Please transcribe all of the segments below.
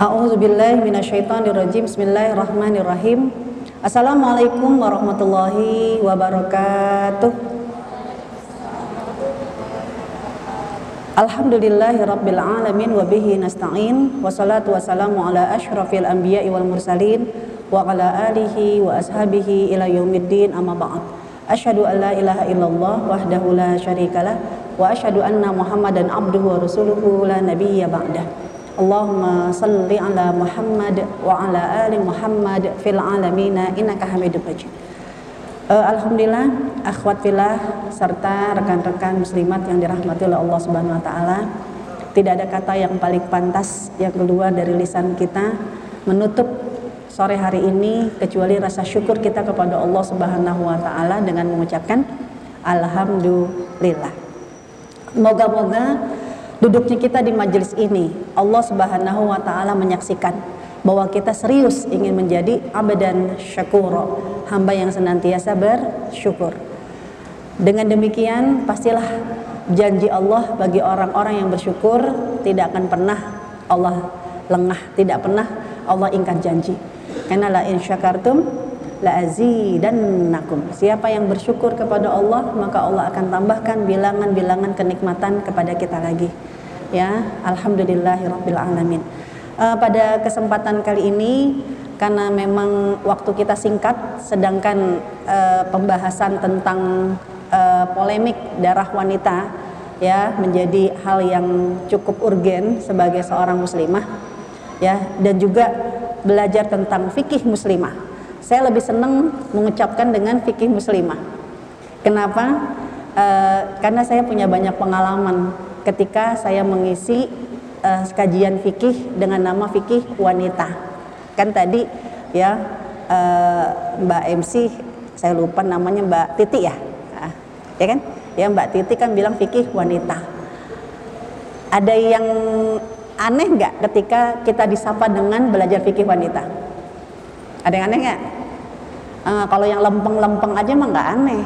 A'udzu billahi minasyaitonir rajim. Bismillahirrahmanirrahim. Assalamualaikum warahmatullahi wabarakatuh. Alhamdulillahi rabbil alamin wa bihi nasta'in wassalatu wassalamu ala asyrafil anbiya'i wal mursalin wa ala alihi wa ashabihi ila yaumiddin amma ba'd. Asyhadu an la ilaha illallah wahdahu la syarikalah wa asyhadu anna Muhammadan abduhu wa rasuluhu la nabiyya ba'dah. Allahumma salli ala Muhammad wa ala ali Muhammad fil alamin innaka Hamidum Majid. Uh, Alhamdulillah akhwat filah serta rekan-rekan muslimat yang dirahmati oleh Allah Subhanahu wa taala. Tidak ada kata yang paling pantas yang keluar dari lisan kita menutup sore hari ini kecuali rasa syukur kita kepada Allah Subhanahu wa taala dengan mengucapkan alhamdulillah. Moga-moga duduknya kita di majelis ini Allah Subhanahu wa taala menyaksikan bahwa kita serius ingin menjadi abadan syakuro hamba yang senantiasa bersyukur. Dengan demikian pastilah janji Allah bagi orang-orang yang bersyukur tidak akan pernah Allah lengah tidak pernah Allah ingkar janji. Karena la in syakartum la azidannakum siapa yang bersyukur kepada Allah maka Allah akan tambahkan bilangan-bilangan kenikmatan kepada kita lagi. Ya alhamdulillahirabbil alamin. Uh, pada kesempatan kali ini karena memang waktu kita singkat sedangkan uh, pembahasan tentang uh, polemik darah wanita ya menjadi hal yang cukup urgen sebagai seorang muslimah ya dan juga belajar tentang fikih muslimah. Saya lebih senang mengucapkan dengan fikih muslimah. Kenapa? Uh, karena saya punya banyak pengalaman ketika saya mengisi uh, kajian fikih dengan nama fikih wanita. Kan tadi ya uh, Mbak MC saya lupa namanya Mbak Titi ya. Uh, ya kan? Ya Mbak Titi kan bilang fikih wanita. Ada yang aneh nggak ketika kita disapa dengan belajar fikih wanita? Ada yang aneh nggak? Uh, kalau yang lempeng-lempeng aja mah nggak aneh.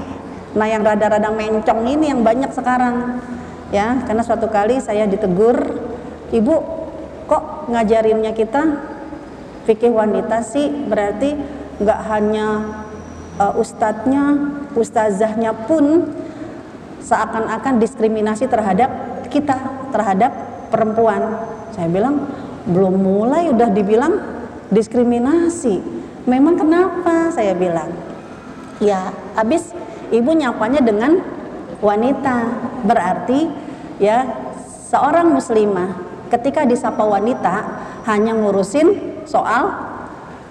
Nah yang rada-rada mencong ini yang banyak sekarang ya karena suatu kali saya ditegur ibu kok ngajarinnya kita fikih wanita sih berarti nggak hanya uh, ustadznya ustazahnya pun seakan-akan diskriminasi terhadap kita terhadap perempuan saya bilang belum mulai udah dibilang diskriminasi memang kenapa saya bilang ya habis ibu nyapanya dengan wanita berarti ya seorang muslimah ketika disapa wanita hanya ngurusin soal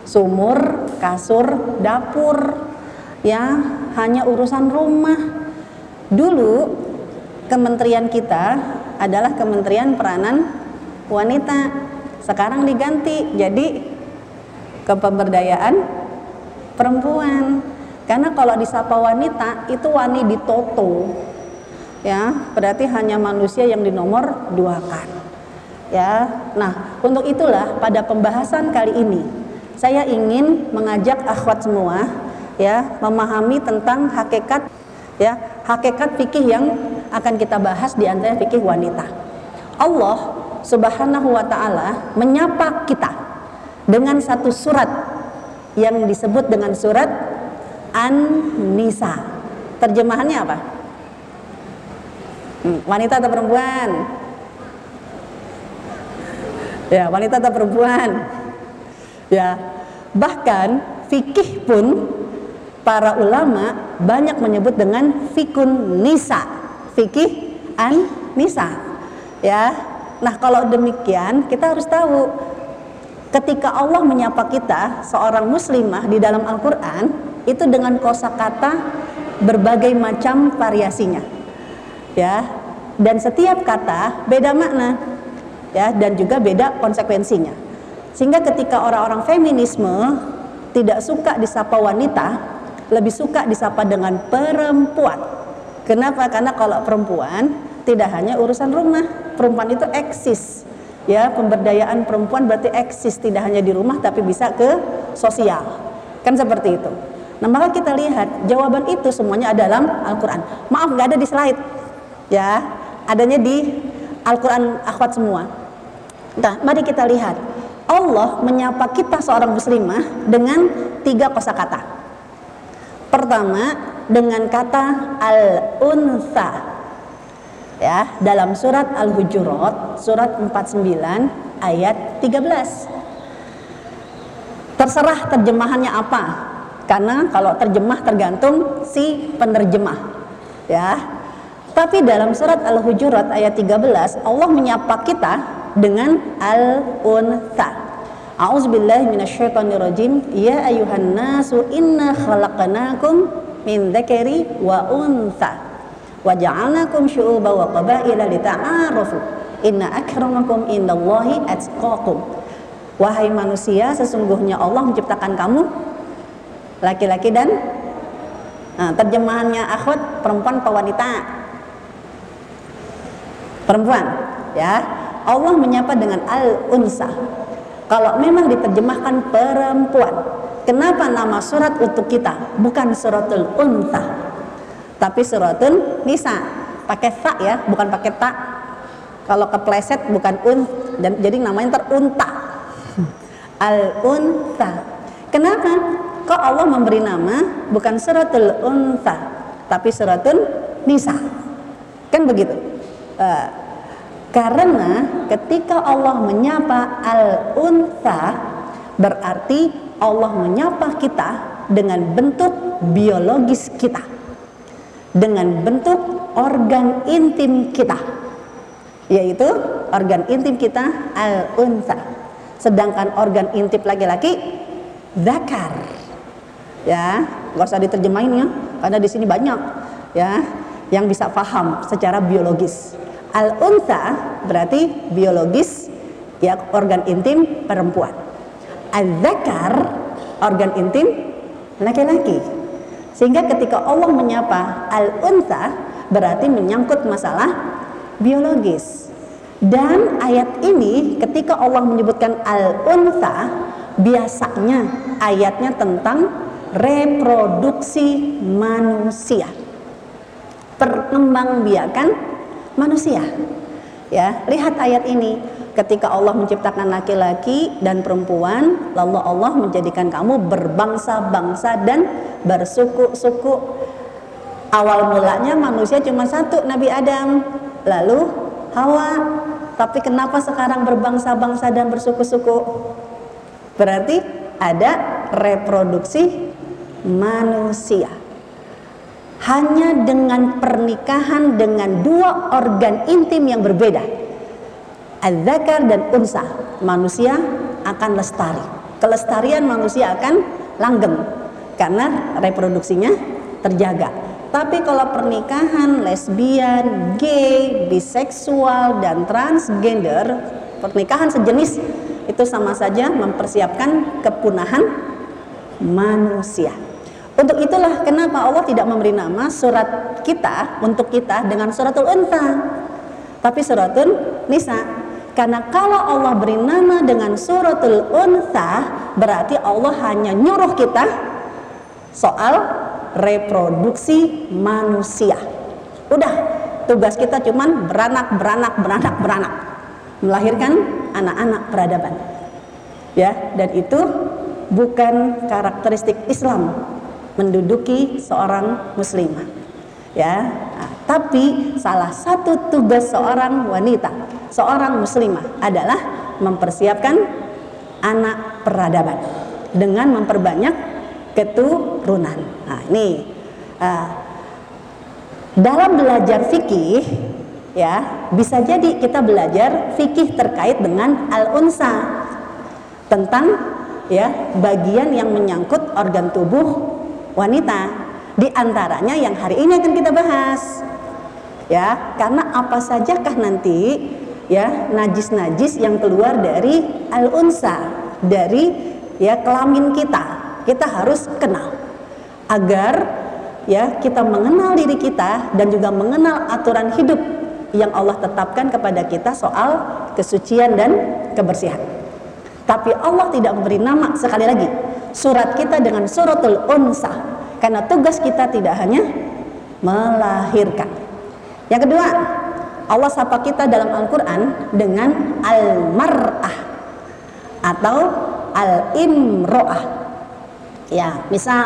sumur, kasur, dapur, ya hanya urusan rumah. Dulu kementerian kita adalah Kementerian Peranan Wanita. Sekarang diganti jadi kepemberdayaan perempuan. Karena kalau disapa wanita itu wani ditoto. Ya, berarti hanya manusia yang dinomor duakan ya. Nah, untuk itulah pada pembahasan kali ini saya ingin mengajak akhwat semua ya memahami tentang hakikat ya, hakikat fikih yang akan kita bahas di antara fikih wanita. Allah Subhanahu wa taala menyapa kita dengan satu surat yang disebut dengan surat An-Nisa. Terjemahannya apa? Hmm, wanita atau perempuan? ya wanita atau perempuan ya bahkan fikih pun para ulama banyak menyebut dengan fikun nisa fikih an nisa ya nah kalau demikian kita harus tahu ketika Allah menyapa kita seorang muslimah di dalam Al-Qur'an itu dengan kosakata berbagai macam variasinya ya dan setiap kata beda makna ya dan juga beda konsekuensinya. Sehingga ketika orang-orang feminisme tidak suka disapa wanita, lebih suka disapa dengan perempuan. Kenapa? Karena kalau perempuan tidak hanya urusan rumah, perempuan itu eksis. Ya, pemberdayaan perempuan berarti eksis tidak hanya di rumah tapi bisa ke sosial. Kan seperti itu. Nah, maka kita lihat jawaban itu semuanya ada dalam Al-Qur'an. Maaf nggak ada di slide. Ya, adanya di Al-Qur'an akhwat semua. Nah, mari kita lihat Allah menyapa kita seorang muslimah dengan tiga kosakata. Pertama, dengan kata al-unsa. Ya, dalam surat Al-Hujurat, surat 49 ayat 13. Terserah terjemahannya apa. Karena kalau terjemah tergantung si penerjemah. Ya. Tapi dalam surat Al-Hujurat ayat 13 Allah menyapa kita dengan al-untha. A'udzubillahi minasyaitonirrajim. Ya ayuhan nasu inna khalaqnakum min dzakari wa untha wa ja'alnakum syu'uban wa qabaila lita'arafu. Inna akramakum indallahi atqakum. Wahai manusia, sesungguhnya Allah menciptakan kamu laki-laki dan nah, terjemahannya akhwat perempuan atau wanita perempuan ya Allah menyapa dengan al-unsa kalau memang diterjemahkan perempuan kenapa nama surat untuk kita bukan suratul unta tapi suratul nisa. Pakai ta ya bukan pakai ta. Kalau kepleset bukan un dan jadi namanya terunta al-unta kenapa? Kok Allah memberi nama bukan suratul unta tapi suratul nisa? Kan begitu? Uh, karena ketika Allah menyapa al-unta berarti Allah menyapa kita dengan bentuk biologis kita. Dengan bentuk organ intim kita. Yaitu organ intim kita al-unta. Sedangkan organ intim laki-laki zakar. Ya, nggak usah diterjemahin ya, karena di sini banyak ya yang bisa paham secara biologis. Al-unta berarti biologis ya organ intim perempuan. Al-zakar organ intim laki-laki. Sehingga ketika Allah menyapa al-unta berarti menyangkut masalah biologis. Dan ayat ini ketika Allah menyebutkan al-unta biasanya ayatnya tentang reproduksi manusia. Perkembangbiakan manusia. Ya, lihat ayat ini. Ketika Allah menciptakan laki-laki dan perempuan, lalu Allah menjadikan kamu berbangsa-bangsa dan bersuku-suku. Awal mulanya manusia cuma satu, Nabi Adam, lalu Hawa. Tapi kenapa sekarang berbangsa-bangsa dan bersuku-suku? Berarti ada reproduksi manusia hanya dengan pernikahan dengan dua organ intim yang berbeda al-zakar dan unsa manusia akan lestari kelestarian manusia akan langgeng karena reproduksinya terjaga tapi kalau pernikahan lesbian, gay, biseksual dan transgender pernikahan sejenis itu sama saja mempersiapkan kepunahan manusia untuk itulah kenapa Allah tidak memberi nama surat kita untuk kita dengan suratul unta. Tapi suratul nisa. Karena kalau Allah beri nama dengan suratul unta, berarti Allah hanya nyuruh kita soal reproduksi manusia. Udah, tugas kita cuman beranak, beranak, beranak, beranak. Melahirkan anak-anak peradaban. Ya, dan itu bukan karakteristik Islam menduduki seorang muslimah. Ya, nah, tapi salah satu tugas seorang wanita, seorang muslimah adalah mempersiapkan anak peradaban dengan memperbanyak keturunan. Nah, ini uh, dalam belajar fikih ya bisa jadi kita belajar fikih terkait dengan al-unsa tentang ya bagian yang menyangkut organ tubuh wanita. Di antaranya yang hari ini akan kita bahas. Ya, karena apa sajakah nanti ya najis-najis yang keluar dari al-unsa, dari ya kelamin kita. Kita harus kenal agar ya kita mengenal diri kita dan juga mengenal aturan hidup yang Allah tetapkan kepada kita soal kesucian dan kebersihan. Tapi Allah tidak memberi nama sekali lagi surat kita dengan suratul unsa karena tugas kita tidak hanya melahirkan. Yang kedua, Allah sapa kita dalam Al-Quran dengan al-mar'ah. atau al-imro'ah. Ya, misal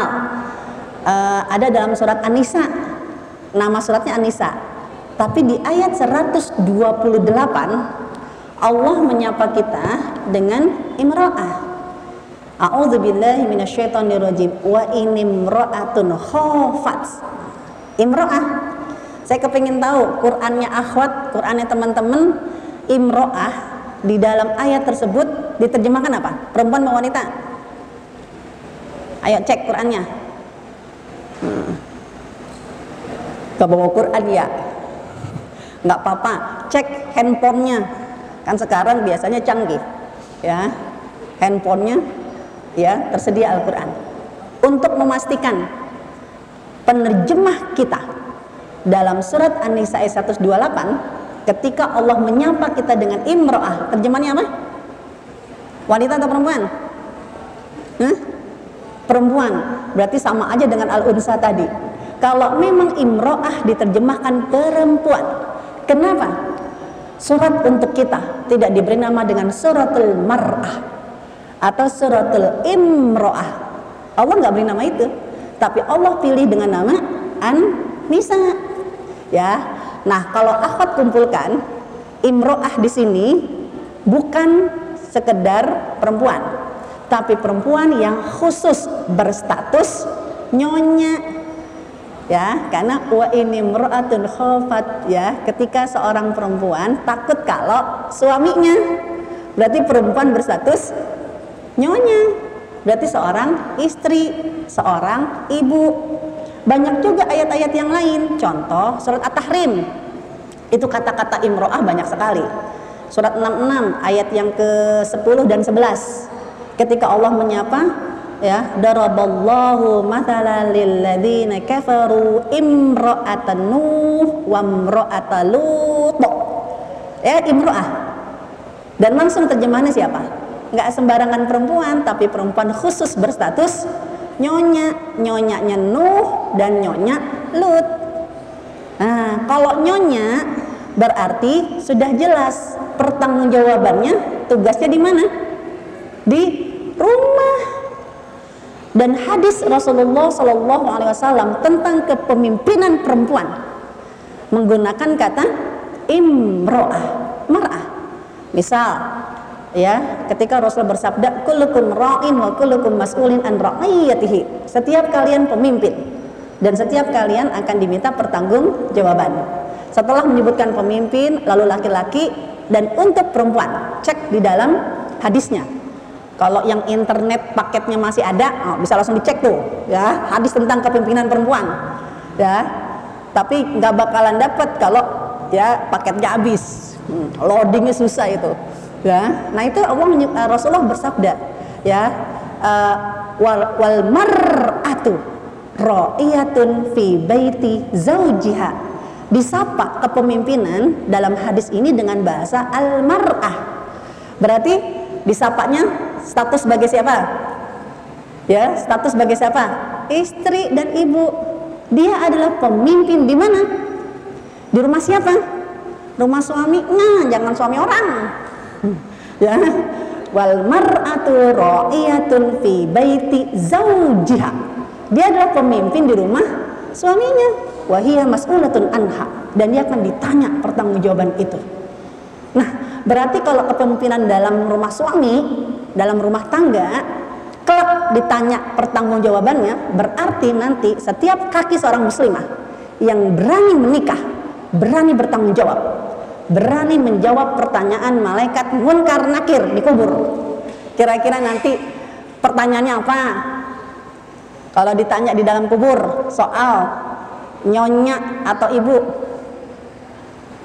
uh, ada dalam surat An-Nisa, nama suratnya An-Nisa. Tapi di ayat 128 Allah menyapa kita dengan imro'ah. A'udzu billahi minasyaitonir rajim wa inimra'atun khafat. Imro'ah. Saya kepingin tahu Qur'annya akhwat, Qur'annya teman-teman, imro'ah di dalam ayat tersebut diterjemahkan apa? Perempuan atau wanita? Ayo cek Qur'annya. Hmm. Gak bawa Quran ya? Nggak apa-apa, cek handphonenya. Kan sekarang biasanya canggih, ya. Handphonenya, ya tersedia Al-Quran. Untuk memastikan penerjemah kita dalam surat An-Nisa ayat 128 ketika Allah menyapa kita dengan imro'ah terjemahannya apa? wanita atau perempuan? Perempuan. Berarti sama aja dengan al-unsa tadi. Kalau memang imro'ah diterjemahkan perempuan. Kenapa? surat untuk kita tidak diberi nama dengan suratul mar'ah atau suratul imro'ah. Allah nggak beri nama itu. Tapi Allah pilih dengan nama an-nisa ya. Nah kalau akhwat kumpulkan imro'ah di sini bukan sekedar perempuan tapi perempuan yang khusus berstatus nyonya. Ya karena wa ini imra'atun khafat ya. Ketika seorang perempuan takut kalau suaminya berarti perempuan berstatus nyonya. Berarti seorang istri seorang ibu banyak juga ayat-ayat yang lain. Contoh surat at-tahrim. Itu kata-kata imro'ah banyak sekali. Surat 66 ayat yang ke-10 dan 11 ketika Allah menyapa ya daraballahu mathalan lil ladzina kafaru imra'atan nuh wa imra'atan lut. Ya imra'ah dan langsung terjemahannya siapa? Nggak sembarangan perempuan tapi perempuan khusus berstatus nyonya nyonyanya Nuh dan nyonya Lut. Nah kalau nyonya berarti sudah jelas pertanggungjawabannya tugasnya di mana? Di rumah. Dan hadis Rasulullah Shallallahu Alaihi Wasallam tentang kepemimpinan perempuan menggunakan kata imro'ah mar'ah. Misal ya ketika Rasul bersabda kullukum ra'in wa kullukum mas'ulin an ra'iyatihi. Setiap kalian pemimpin dan setiap kalian akan diminta pertanggungjawaban. Setelah menyebutkan pemimpin lalu laki-laki dan untuk perempuan cek di dalam hadisnya. Kalau yang internet paketnya masih ada, oh, bisa langsung dicek tuh, ya. Hadis tentang kepemimpinan perempuan, ya. Tapi nggak bakalan dapat kalau ya paketnya habis, hmm, loadingnya susah itu, ya. Nah itu Allah uh, Rasulullah bersabda, ya uh, wal, wal mar'atu ra'iyatun fi baiti zaujiha disapa kepemimpinan dalam hadis ini dengan bahasa al-mar'ah. Berarti disapanya status sebagai siapa? Ya, status sebagai siapa? Istri dan ibu. Dia adalah pemimpin di mana? Di rumah siapa? Rumah suami. Nah, jangan suami orang. Ya. Wal mar'atu ra'iyatun fi baiti zaujiha. Dia adalah pemimpin di rumah suaminya. Wahia mas'ulatun anha dan dia akan ditanya pertanggungjawaban itu. Nah, berarti kalau kepemimpinan dalam rumah suami dalam rumah tangga kelak ditanya pertanggungjawabannya berarti nanti setiap kaki seorang muslimah yang berani menikah berani bertanggung jawab berani menjawab pertanyaan malaikat munkar nakir di kubur. Kira-kira nanti pertanyaannya apa? Kalau ditanya di dalam kubur soal nyonya atau ibu?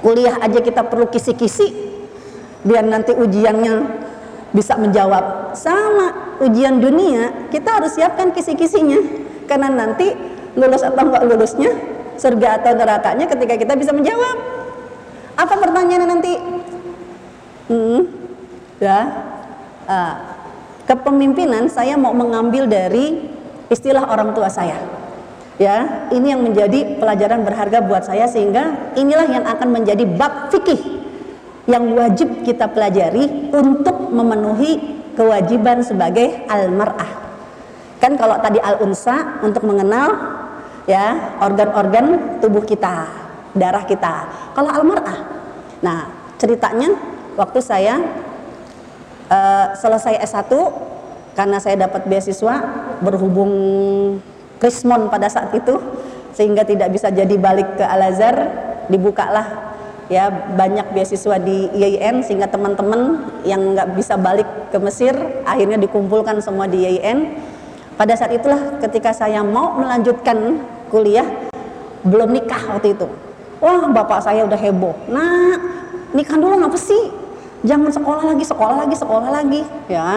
Kuliah aja kita perlu kisi-kisi biar nanti ujiannya bisa menjawab. Sama ujian dunia kita harus siapkan kisi-kisinya. Karena nanti lulus atau enggak lulusnya surga atau nerakanya ketika kita bisa menjawab apa pertanyaannya nanti? Hmm, ya uh, kepemimpinan saya mau mengambil dari istilah orang tua saya. Ya ini yang menjadi pelajaran berharga buat saya sehingga inilah yang akan menjadi bab fikih yang wajib kita pelajari untuk memenuhi kewajiban sebagai al-mar'ah. Kan kalau tadi al-unsa untuk mengenal ya organ-organ tubuh kita, darah kita. Kalau al-mar'ah. Nah, ceritanya waktu saya uh, selesai S1 karena saya dapat beasiswa berhubung Krismon pada saat itu sehingga tidak bisa jadi balik ke Al-Azhar dibukalah ya banyak beasiswa di IAIN sehingga teman-teman yang nggak bisa balik ke Mesir akhirnya dikumpulkan semua di IAIN pada saat itulah ketika saya mau melanjutkan kuliah belum nikah waktu itu wah bapak saya udah heboh. Nah nikah dulu ngapa sih jangan sekolah lagi sekolah lagi sekolah lagi. Ya.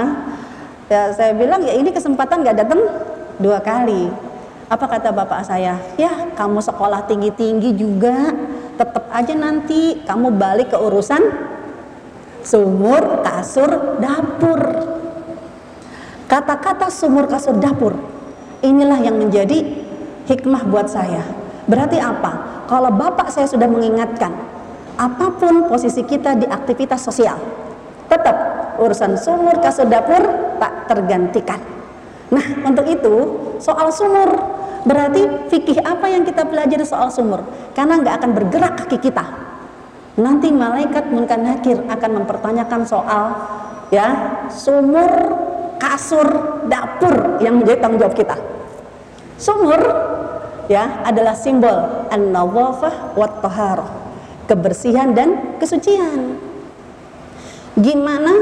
Ya saya bilang ya ini kesempatan nggak datang. Dua kali. Apa kata bapak saya? Ya kamu sekolah tinggi tinggi juga. Tetap aja nanti kamu balik ke urusan sumur, kasur, dapur. Kata-kata sumur, kasur, dapur inilah yang menjadi hikmah buat saya. Berarti apa? Kalau bapak saya sudah mengingatkan, apa pun posisi kita di aktivitas sosial, tetap urusan sumur, kasur, dapur tak tergantikan. Nah, untuk itu soal sumur Berarti fikih apa yang kita pelajari soal sumur? Karena nggak akan bergerak kaki kita. Nanti malaikat munkar nakir akan mempertanyakan soal ya sumur, kasur, dapur yang menjadi tanggung jawab kita. Sumur ya adalah simbol an-nawafah wa taharah, kebersihan dan kesucian. Gimana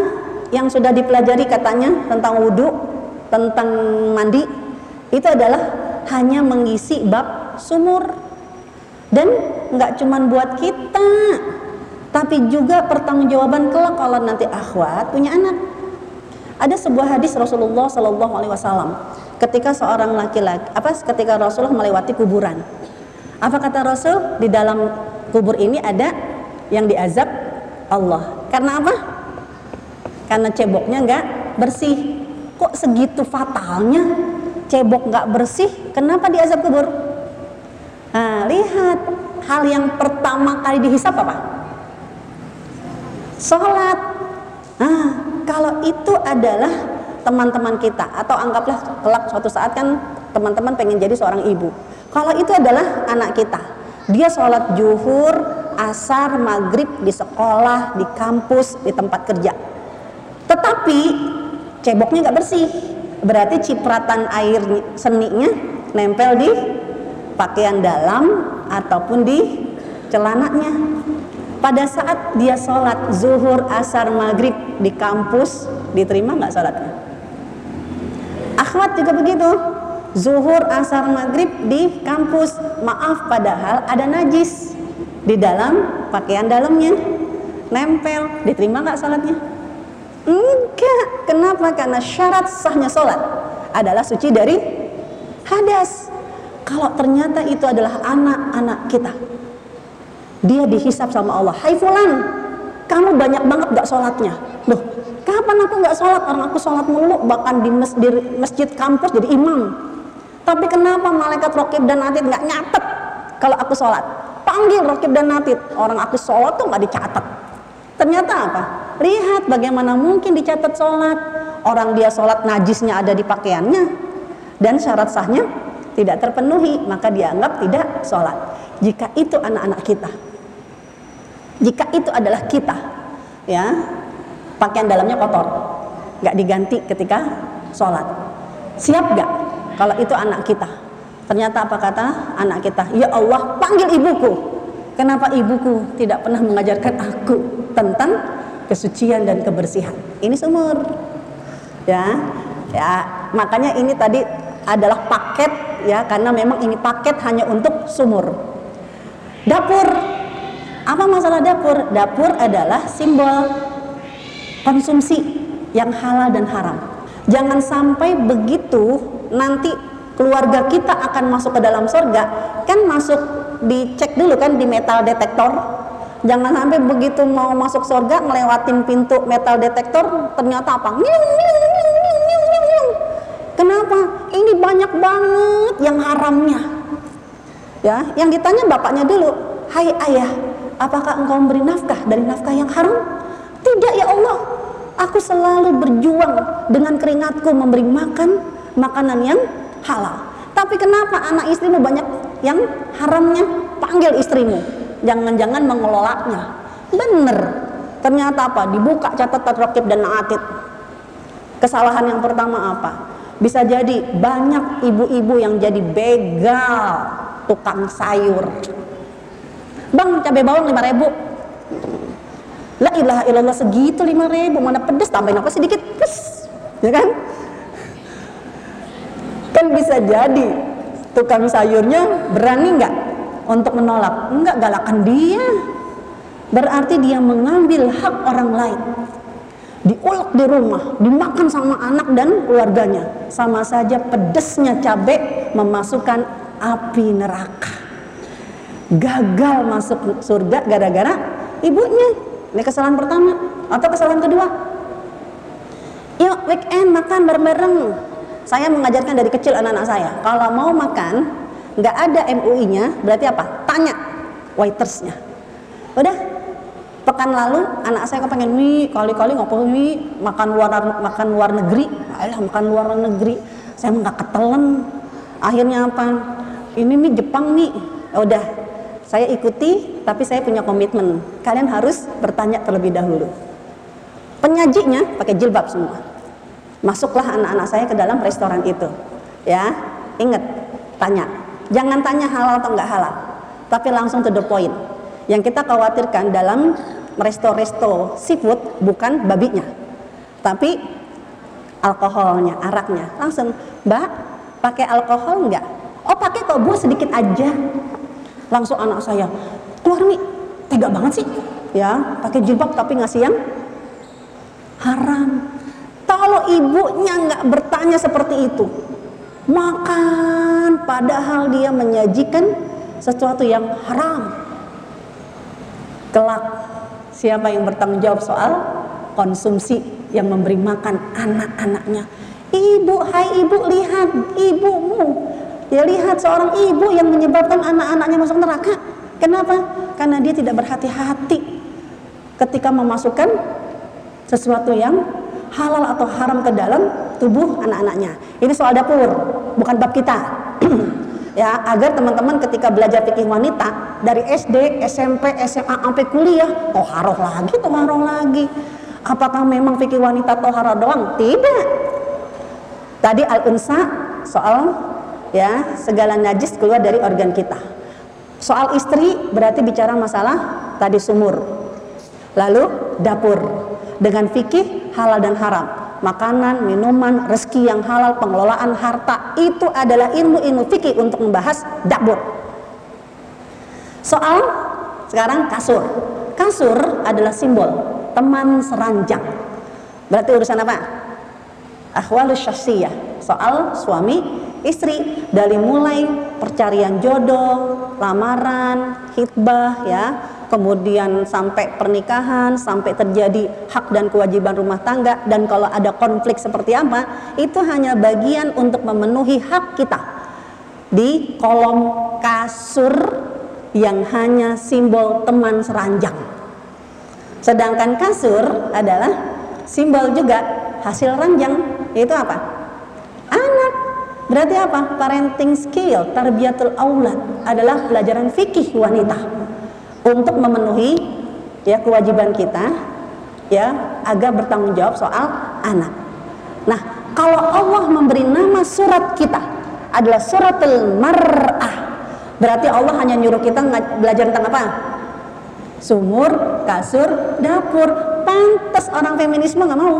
yang sudah dipelajari katanya tentang wudhu, tentang mandi, itu adalah hanya mengisi bab sumur. Dan nggak cuma buat kita tapi juga pertanggungjawaban kelak kalau nanti akhwat punya anak. Ada sebuah hadis Rasulullah Shallallahu Alaihi Wasallam ketika seorang laki-laki apa ketika Rasulullah melewati kuburan apa kata Rasul di dalam kubur ini ada yang diazab Allah karena apa karena ceboknya nggak bersih kok segitu fatalnya cebok nggak bersih, kenapa diazab kubur? Nah, lihat hal yang pertama kali dihisap apa? Sholat. Nah, kalau itu adalah teman-teman kita. Atau anggaplah kelak suatu saat kan teman-teman pengen jadi seorang ibu. Kalau itu adalah anak kita, dia sholat juhur, asar, maghrib di sekolah, di kampus, di tempat kerja. Tetapi ceboknya nggak bersih, berarti cipratan air seninya nempel di pakaian dalam ataupun di celananya. Pada saat dia sholat zuhur asar maghrib di kampus diterima nggak sholatnya akhwat juga begitu zuhur asar maghrib di kampus maaf padahal ada najis di dalam pakaian dalamnya nempel diterima nggak sholatnya Enggak. Kenapa? Karena syarat sahnya sholat adalah suci dari hadas. Kalau ternyata itu adalah anak-anak kita, dia dihisap sama Allah. Hai fulan, kamu banyak banget gak sholatnya. Loh, kapan aku gak sholat? Orang aku sholat mulu, bahkan di masjid, masjid kampus jadi imam. Tapi kenapa malaikat rokib dan natid gak nyatet kalau aku sholat? Panggil rokib dan natid, orang aku sholat tuh gak dicatat. Ternyata apa? Lihat bagaimana mungkin dicatat sholat. Orang dia sholat najisnya ada di pakaiannya. Dan syarat sahnya tidak terpenuhi. Maka dianggap tidak sholat. Jika itu anak-anak kita. Jika itu adalah kita. ya Pakaian dalamnya kotor. Gak diganti ketika sholat. Siap gak? Kalau itu anak kita. Ternyata apa kata anak kita? Ya Allah panggil ibuku. Kenapa ibuku tidak pernah mengajarkan aku tentang kesucian dan kebersihan. Ini sumur. Ya. Ya, makanya ini tadi adalah paket ya karena memang ini paket hanya untuk sumur. Dapur. Apa masalah dapur? Dapur adalah simbol konsumsi yang halal dan haram. Jangan sampai begitu nanti keluarga kita akan masuk ke dalam surga, kan masuk dicek dulu kan di metal detektor Jangan sampai begitu mau masuk surga melewatin pintu metal detektor ternyata apa? Kenapa? Ini banyak banget yang haramnya. Ya, yang ditanya bapaknya dulu, "Hai ayah, apakah engkau memberi nafkah dari nafkah yang haram?" "Tidak ya Allah. Aku selalu berjuang dengan keringatku memberi makan makanan yang halal. Tapi kenapa anak istrimu banyak yang haramnya? Panggil istrimu. Jangan-jangan mengelolanya. Bener. Ternyata apa? Dibuka catatan rokib dan atid. Kesalahan yang pertama apa? Bisa jadi banyak ibu-ibu yang jadi begal tukang sayur. Bang, cabai bawang 5 ribu. La ilaha illallah segitu 5 ribu. Mana pedes, tambahin apa sedikit. Pes. Ya kan? Kan bisa jadi tukang sayurnya berani nggak untuk menolak? Enggak, galakan dia. Berarti dia mengambil hak orang lain diulek di rumah, dimakan sama anak dan keluarganya. Sama saja pedesnya cabai memasukkan api neraka. Gagal masuk surga gara-gara ibunya. Ini kesalahan pertama atau kesalahan kedua. Yuk weekend makan bareng-bareng. Saya mengajarkan dari kecil anak-anak saya, kalau mau makan nggak ada MUI-nya, berarti apa? Tanya waitersnya. Udah, pekan lalu anak saya kepengen mie kali-kali nggak mie makan luar makan luar negeri ayolah makan luar negeri saya nggak ketelen akhirnya apa ini mie Jepang nih ya udah saya ikuti tapi saya punya komitmen kalian harus bertanya terlebih dahulu penyajinya pakai jilbab semua masuklah anak-anak saya ke dalam restoran itu ya ingat tanya jangan tanya halal atau nggak halal tapi langsung to the point yang kita khawatirkan dalam resto-resto seafood bukan babinya, tapi alkoholnya, araknya. Langsung, Mbak, pakai alkohol enggak? Oh, pakai kok Bu, sedikit aja. Langsung anak saya, keluar nih, tega banget sih. Ya, pakai jilbab tapi ngasih yang haram. Kalau ibunya nggak bertanya seperti itu, makan padahal dia menyajikan sesuatu yang haram kelak siapa yang bertanggung jawab soal konsumsi yang memberi makan anak-anaknya ibu hai ibu lihat ibumu ya lihat seorang ibu yang menyebabkan anak-anaknya masuk neraka kenapa karena dia tidak berhati-hati ketika memasukkan sesuatu yang halal atau haram ke dalam tubuh anak-anaknya ini soal dapur bukan bab kita ya agar teman-teman ketika belajar fikih wanita dari SD, SMP, SMA sampai kuliah toharoh lagi, toharoh lagi. Apakah memang fikih wanita toharoh doang? Tidak. Tadi al-unsa soal ya segala najis keluar dari organ kita. Soal istri berarti bicara masalah tadi sumur. Lalu dapur dengan fikih halal dan haram makanan, minuman, rezeki yang halal, pengelolaan harta itu adalah ilmu-ilmu fikih untuk membahas dapur. Soal sekarang kasur. Kasur adalah simbol teman seranjang. Berarti urusan apa? Ahwalus syaksiyah. Soal suami istri dari mulai percarian jodoh, lamaran, hitbah ya, kemudian sampai pernikahan, sampai terjadi hak dan kewajiban rumah tangga dan kalau ada konflik seperti apa, itu hanya bagian untuk memenuhi hak kita di kolom kasur yang hanya simbol teman seranjang. Sedangkan kasur adalah simbol juga hasil ranjang, yaitu apa? Berarti apa? Parenting skill, tarbiyatul aulad adalah pelajaran fikih wanita untuk memenuhi ya kewajiban kita ya agar bertanggung jawab soal anak. Nah, kalau Allah memberi nama surat kita adalah suratul mar'ah. Berarti Allah hanya nyuruh kita belajar tentang apa? Sumur, kasur, dapur. Pantas orang feminisme nggak mau.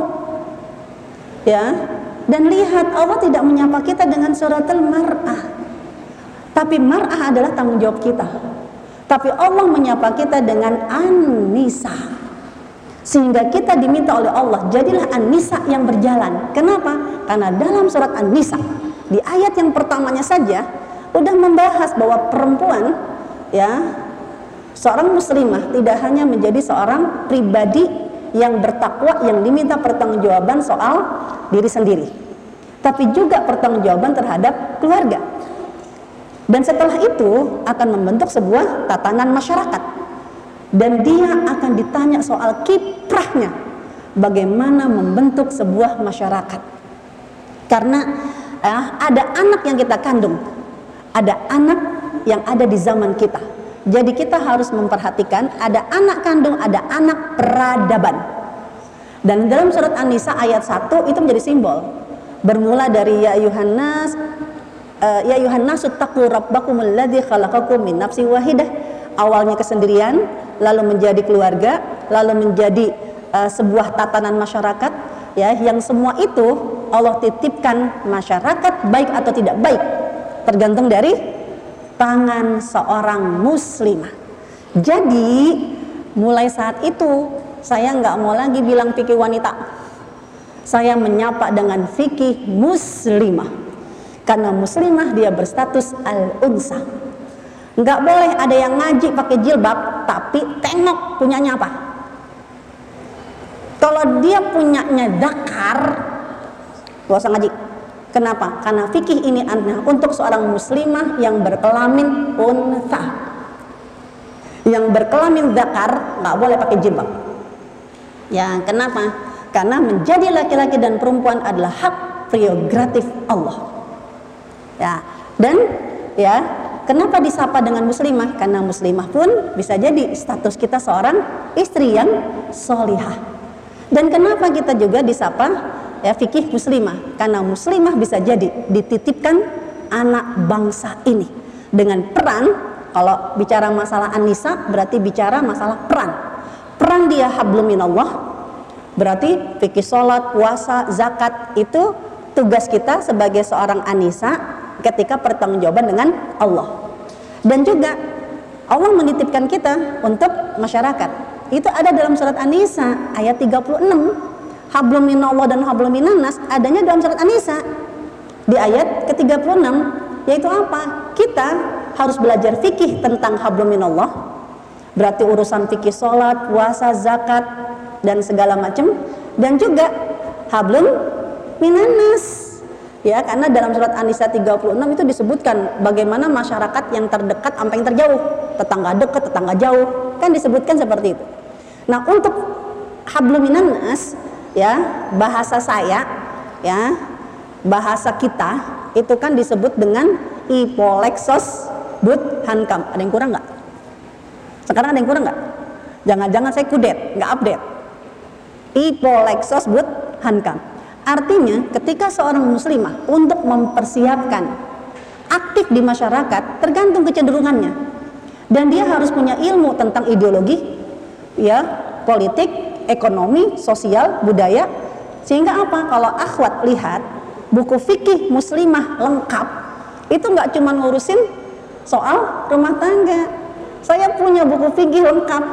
Ya. Dan lihat Allah tidak menyapa kita dengan suratul mar'ah. Tapi mar'ah adalah tanggung jawab kita. Tapi Allah menyapa kita dengan An-Nisa. Sehingga kita diminta oleh Allah, jadilah An-Nisa yang berjalan. Kenapa? Karena dalam surat An-Nisa, di ayat yang pertamanya saja, udah membahas bahwa perempuan, ya, seorang muslimah tidak hanya menjadi seorang pribadi yang bertakwa yang diminta pertanggungjawaban soal diri sendiri, tapi juga pertanggungjawaban terhadap keluarga. Dan setelah itu akan membentuk sebuah tatanan masyarakat. Dan dia akan ditanya soal kiprahnya bagaimana membentuk sebuah masyarakat. Karena eh, ada anak yang kita kandung, ada anak yang ada di zaman kita. Jadi kita harus memperhatikan ada anak kandung, ada anak peradaban. Dan dalam surat An-Nisa ayat 1 itu menjadi simbol. Bermula dari ya Yohanes uh, ya Yohanes taqu rabbakumul ladzi khalaqakum min nafsin wahidah. Awalnya kesendirian, lalu menjadi keluarga, lalu menjadi uh, sebuah tatanan masyarakat ya yang semua itu Allah titipkan masyarakat baik atau tidak baik tergantung dari tangan seorang muslimah. Jadi mulai saat itu saya nggak mau lagi bilang fikih wanita. Saya menyapa dengan fikih muslimah. Karena muslimah dia berstatus al-unsa. Nggak boleh ada yang ngaji pakai jilbab tapi tengok punyanya apa. Kalau dia punyanya dakar, gak usah ngaji. Kenapa? Karena fikih ini aneh untuk seorang muslimah yang berkelamin unta. Yang berkelamin dakar nggak boleh pakai jilbab. Ya, kenapa? Karena menjadi laki-laki dan perempuan adalah hak prerogatif Allah. Ya, dan ya, kenapa disapa dengan muslimah? Karena muslimah pun bisa jadi status kita seorang istri yang solihah. Dan kenapa kita juga disapa ya fikih muslimah? Karena muslimah bisa jadi dititipkan anak bangsa ini. Dengan peran kalau bicara masalah anisa berarti bicara masalah peran. Peran dia hablum minallah berarti fikih sholat, puasa, zakat itu tugas kita sebagai seorang anisa ketika pertanggungjawaban dengan Allah. Dan juga Allah menitipkan kita untuk masyarakat. Itu ada dalam surat An-Nisa ayat 36 hablum minallah dan hablum minanas adanya dalam surat An-Nisa di ayat ke-36 yaitu apa? kita harus belajar fikih tentang hablum minallah Berarti urusan fikih sholat, puasa, zakat, dan segala macam. Dan juga hablum minanas. Ya, karena dalam surat An-Nisa 36 itu disebutkan bagaimana masyarakat yang terdekat sampai yang terjauh, tetangga dekat, tetangga jauh, kan disebutkan seperti itu. Nah, untuk hablum minanas ya, bahasa saya ya, bahasa kita itu kan disebut dengan ipolexos but hankam. Ada yang kurang nggak? Sekarang ada yang kurang nggak? Jangan-jangan saya kudet, nggak update. Ipolexos but hankam. Artinya ketika seorang muslimah untuk mempersiapkan aktif di masyarakat tergantung kecenderungannya. Dan dia harus punya ilmu tentang ideologi, ya, politik, ekonomi, sosial, budaya. Sehingga apa? Kalau akhwat lihat buku fikih muslimah lengkap, itu nggak cuma ngurusin soal rumah tangga, saya punya buku fikih lengkap.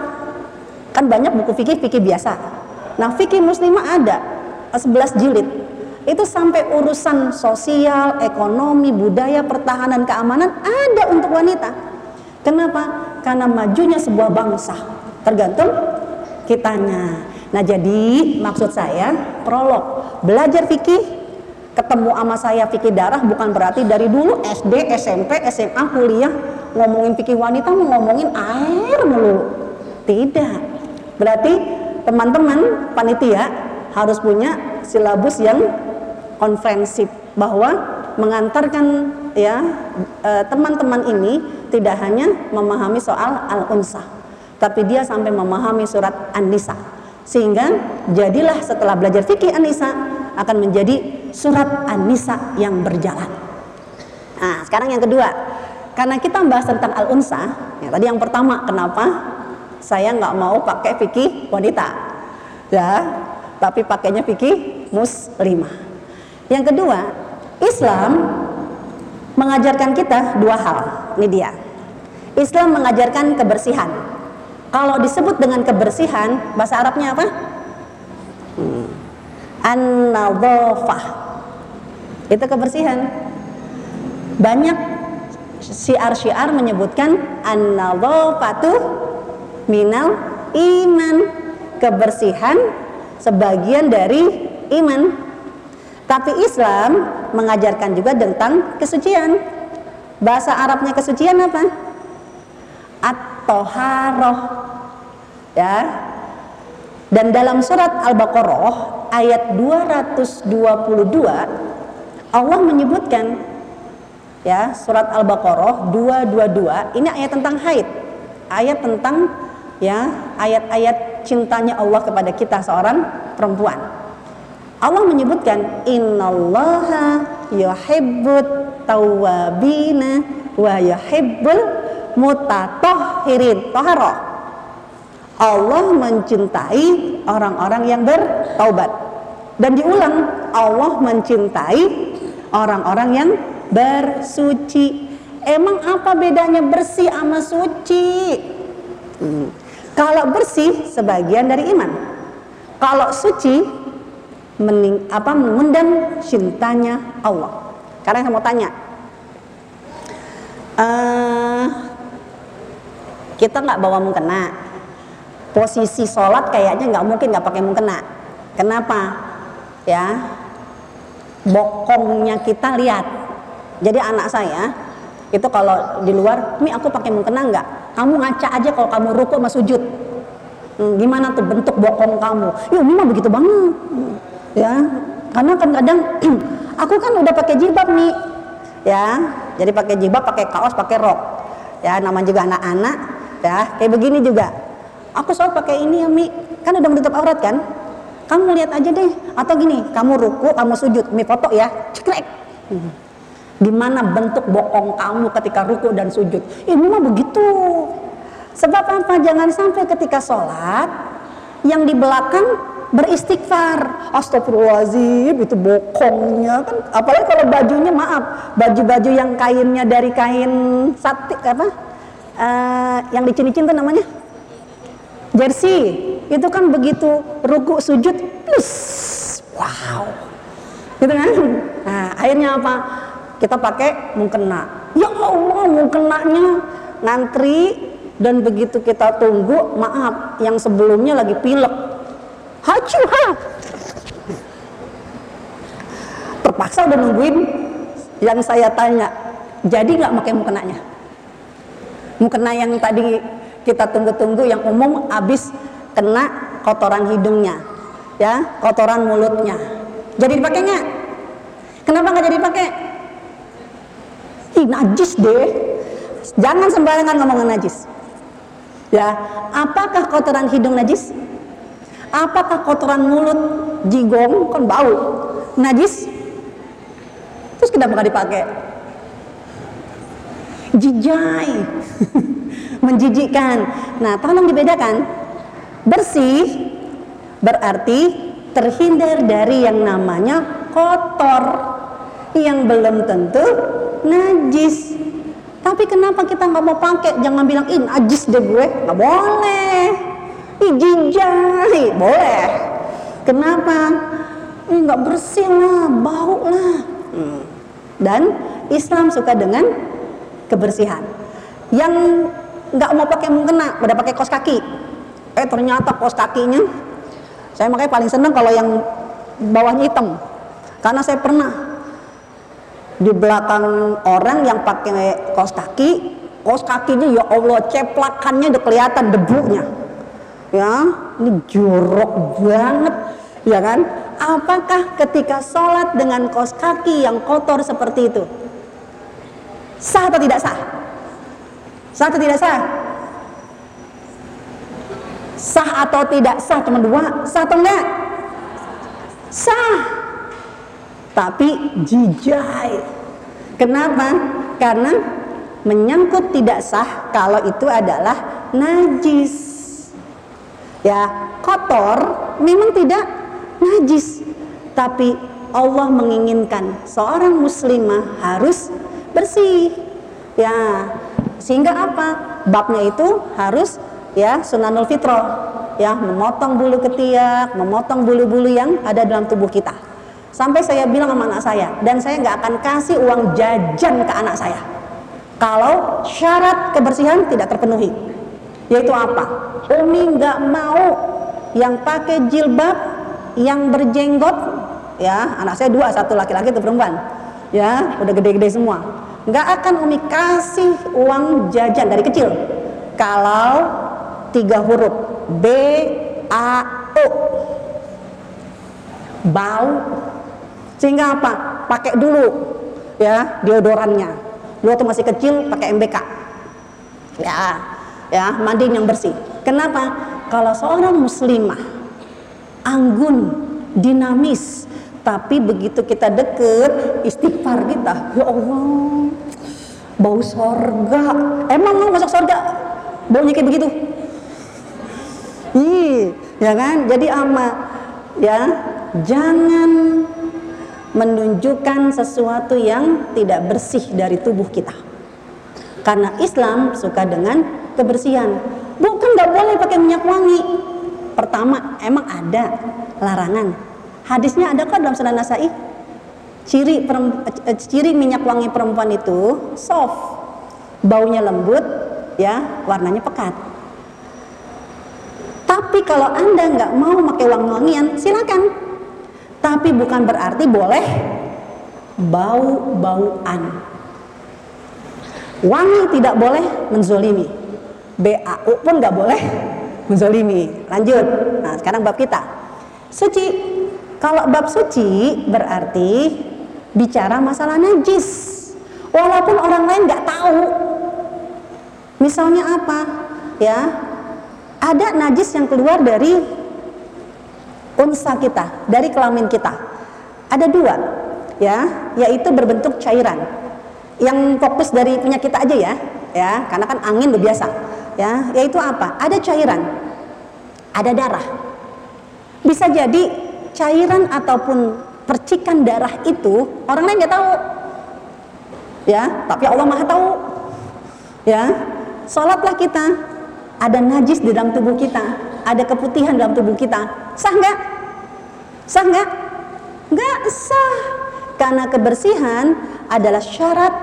Kan banyak buku fikih fikih biasa. Nah, fikih muslimah ada 11 jilid. Itu sampai urusan sosial, ekonomi, budaya, pertahanan, keamanan ada untuk wanita. Kenapa? Karena majunya sebuah bangsa tergantung kitanya. Nah, jadi maksud saya prolog belajar fikih ketemu sama saya fikih darah bukan berarti dari dulu SD, SMP, SMA, kuliah ngomongin fikih wanita mau ngomongin air melulu. Tidak. Berarti teman-teman panitia harus punya silabus yang konfrensif bahwa mengantarkan ya eh, teman-teman ini tidak hanya memahami soal al-unsa tapi dia sampai memahami surat An-Nisa sehingga jadilah setelah belajar fikih An-Nisa akan menjadi surat An-Nisa yang berjalan. Nah, sekarang yang kedua, karena kita membahas tentang al-unsa, ya tadi yang pertama kenapa saya nggak mau pakai fikih wanita, ya, tapi pakainya fikih muslimah. Yang kedua, Islam mengajarkan kita dua hal. Ini dia. Islam mengajarkan kebersihan. Kalau disebut dengan kebersihan, bahasa Arabnya apa? Hmm. An-nadhafah. Itu kebersihan. Banyak syiar-syiar menyebutkan an-nadhafatu minal iman kebersihan sebagian dari iman tapi Islam mengajarkan juga tentang kesucian bahasa Arabnya kesucian apa at-toharoh ya Dan dalam surat Al-Baqarah ayat 222 Allah menyebutkan ya surat Al-Baqarah 222 ini ayat tentang haid. Ayat tentang ya ayat-ayat cintanya Allah kepada kita seorang perempuan. Allah menyebutkan innallaha yuhibbut tawwabina wa yuhibbul mutatahhirin. Taharah Allah mencintai orang-orang yang bertaubat. Dan diulang, Allah mencintai orang-orang yang bersuci. Emang apa bedanya bersih sama suci? Hmm. Kalau bersih sebagian dari iman. Kalau suci mening, apa mengundang cintanya Allah. Karena saya mau tanya, uh, kita nggak bawa mukena, posisi sholat kayaknya nggak mungkin nggak pakai mukena. Kenapa? Ya, bokongnya kita lihat. Jadi anak saya itu kalau di luar, mi aku pakai mukena nggak? Kamu ngaca aja kalau kamu ruku sama sujud. Hmm, gimana tuh bentuk bokong kamu? Ya, mah begitu banget. Ya, karena kan kadang aku kan udah pakai jilbab nih. Ya, jadi pakai jilbab, pakai kaos, pakai rok. Ya, namanya juga anak-anak. Ya, kayak begini juga aku selalu pakai ini ya Mi. Kan udah menutup aurat kan? Kamu lihat aja deh. Atau gini kamu ruku kamu sujud. Mi foto ya. Cekrek gimana bentuk bokong kamu ketika ruku dan sujud? Ini mah begitu. Sebab apa? Jangan sampai ketika sholat yang di belakang beristighfar. Astagfirullahaladzim itu bokongnya kan apalagi kalau bajunya maaf baju-baju yang kainnya dari kain satik apa? Uh, yang dicin-cin namanya jersey. Itu kan begitu ruku sujud plus. Wow. Gitu kan? Nah akhirnya apa? Kita pakai mukena ya Allah mukenanya ngantri dan begitu kita tunggu maaf yang sebelumnya lagi pilek. Hacu ha. Terpaksa udah nungguin yang saya tanya. Jadi nggak pakai mukenanya mukena yang tadi kita tunggu-tunggu yang umum habis kena kotoran hidungnya ya kotoran mulutnya. Jadi dipakai nggak? Kenapa nggak jadi dipakai? Ih, najis deh. Jangan sembarangan ngomongin najis. Ya apakah kotoran hidung najis? Apakah kotoran mulut jigong kan bau najis? Terus kenapa nggak dipakai? Jijai menjijikkan. Nah, tolong dibedakan. Bersih berarti terhindar dari yang namanya kotor yang belum tentu najis. Tapi kenapa kita nggak mau pakai? Jangan bilang in najis deh gue, nggak boleh. Ijijai boleh. Kenapa? Ini nggak bersih lah, bau lah. Hmm. Dan Islam suka dengan kebersihan. Yang nggak mau pakai mukena, udah pakai kos kaki. Eh ternyata kos kakinya, saya makanya paling seneng kalau yang bawahnya hitam, karena saya pernah di belakang orang yang pakai kos kaki, kos kakinya ya Allah ceplakannya udah kelihatan debunya, ya ini jorok banget, ya kan? Apakah ketika sholat dengan kos kaki yang kotor seperti itu sah atau tidak sah? Sah atau tidak sah? Sah atau tidak sah cuma dua, sah atau enggak? Sah. Tapi jijai. Kenapa? Karena menyangkut tidak sah kalau itu adalah najis. Ya, kotor memang tidak najis, tapi Allah menginginkan seorang muslimah harus bersih. Ya, sehingga apa? Babnya itu harus ya sunanul fitrah ya memotong bulu ketiak, memotong bulu-bulu yang ada dalam tubuh kita. Sampai saya bilang sama anak saya dan saya nggak akan kasih uang jajan ke anak saya kalau syarat kebersihan tidak terpenuhi. Yaitu apa? Umi nggak mau yang pakai jilbab yang berjenggot ya anak saya dua satu laki-laki satu perempuan ya udah gede-gede semua nggak akan Umi kasih uang jajan dari kecil kalau tiga huruf B A empuk, bau, sehingga apa? Pakai dulu ya deodorannya. Dulu waktu masih kecil pakai MBK. Ya, ya mandi yang bersih. Kenapa? Kalau seorang muslimah anggun, dinamis, tapi begitu kita deket istighfar kita, ya Allah, bau sorga. Emang mau masuk sorga? Baunya kayak begitu? Ih, ya kan? Jadi ama ya, jangan menunjukkan sesuatu yang tidak bersih dari tubuh kita. Karena Islam suka dengan kebersihan. Bukan nggak boleh pakai minyak wangi. Pertama, emang ada larangan. Hadisnya ada kok dalam Sunan Nasai. Ciri eh, ciri minyak wangi perempuan itu soft, baunya lembut, ya, warnanya pekat. Tapi kalau anda nggak mau pakai wangi-wangian, silakan tapi bukan berarti boleh bau-bauan. Wangi tidak boleh menzolimi. BAU pun nggak boleh menzolimi. Lanjut. Nah, sekarang bab kita. Suci. Kalau bab suci berarti bicara masalah najis. Walaupun orang lain nggak tahu. Misalnya apa? Ya, ada najis yang keluar dari unsa kita, dari kelamin kita. Ada dua, ya, yaitu berbentuk cairan. Yang fokus dari punya kita aja ya, ya, karena kan angin udah biasa, ya, yaitu apa? Ada cairan, ada darah. Bisa jadi cairan ataupun percikan darah itu orang lain nggak tahu, ya, tapi Allah maha tahu, ya. Sholatlah kita, ada najis di dalam tubuh kita, ada keputihan dalam tubuh kita, sah nggak? Sah nggak? Nggak sah. Karena kebersihan adalah syarat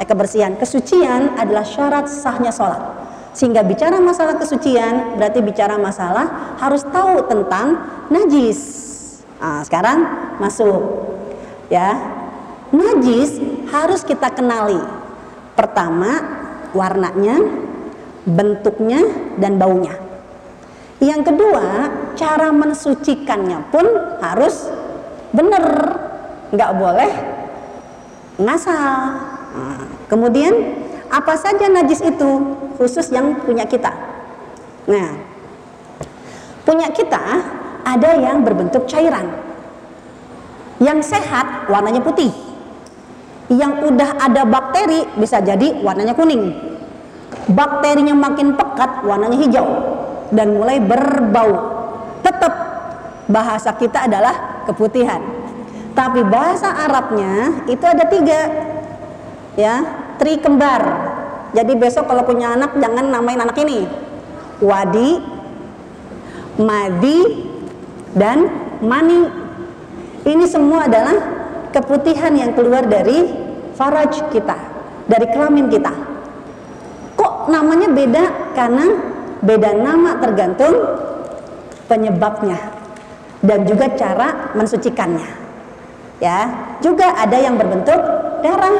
eh, kebersihan, kesucian adalah syarat sahnya sholat. Sehingga bicara masalah kesucian berarti bicara masalah harus tahu tentang najis. Nah, sekarang masuk ya. Najis harus kita kenali. Pertama, warnanya, bentuknya dan baunya. Yang kedua, cara mensucikannya pun harus benar, nggak boleh ngasal. Nah, kemudian apa saja najis itu khusus yang punya kita. Nah, punya kita ada yang berbentuk cairan. Yang sehat warnanya putih. Yang udah ada bakteri bisa jadi warnanya kuning. Bakterinya makin pekat warnanya hijau dan mulai berbau. Tetap bahasa kita adalah keputihan. Tapi bahasa Arabnya itu ada tiga, ya, tri kembar. Jadi besok kalau punya anak jangan namain anak ini Wadi, Madi, dan Mani. Ini semua adalah keputihan yang keluar dari faraj kita, dari kelamin kita. Kok namanya beda? Karena beda nama tergantung penyebabnya dan juga cara mensucikannya ya juga ada yang berbentuk darah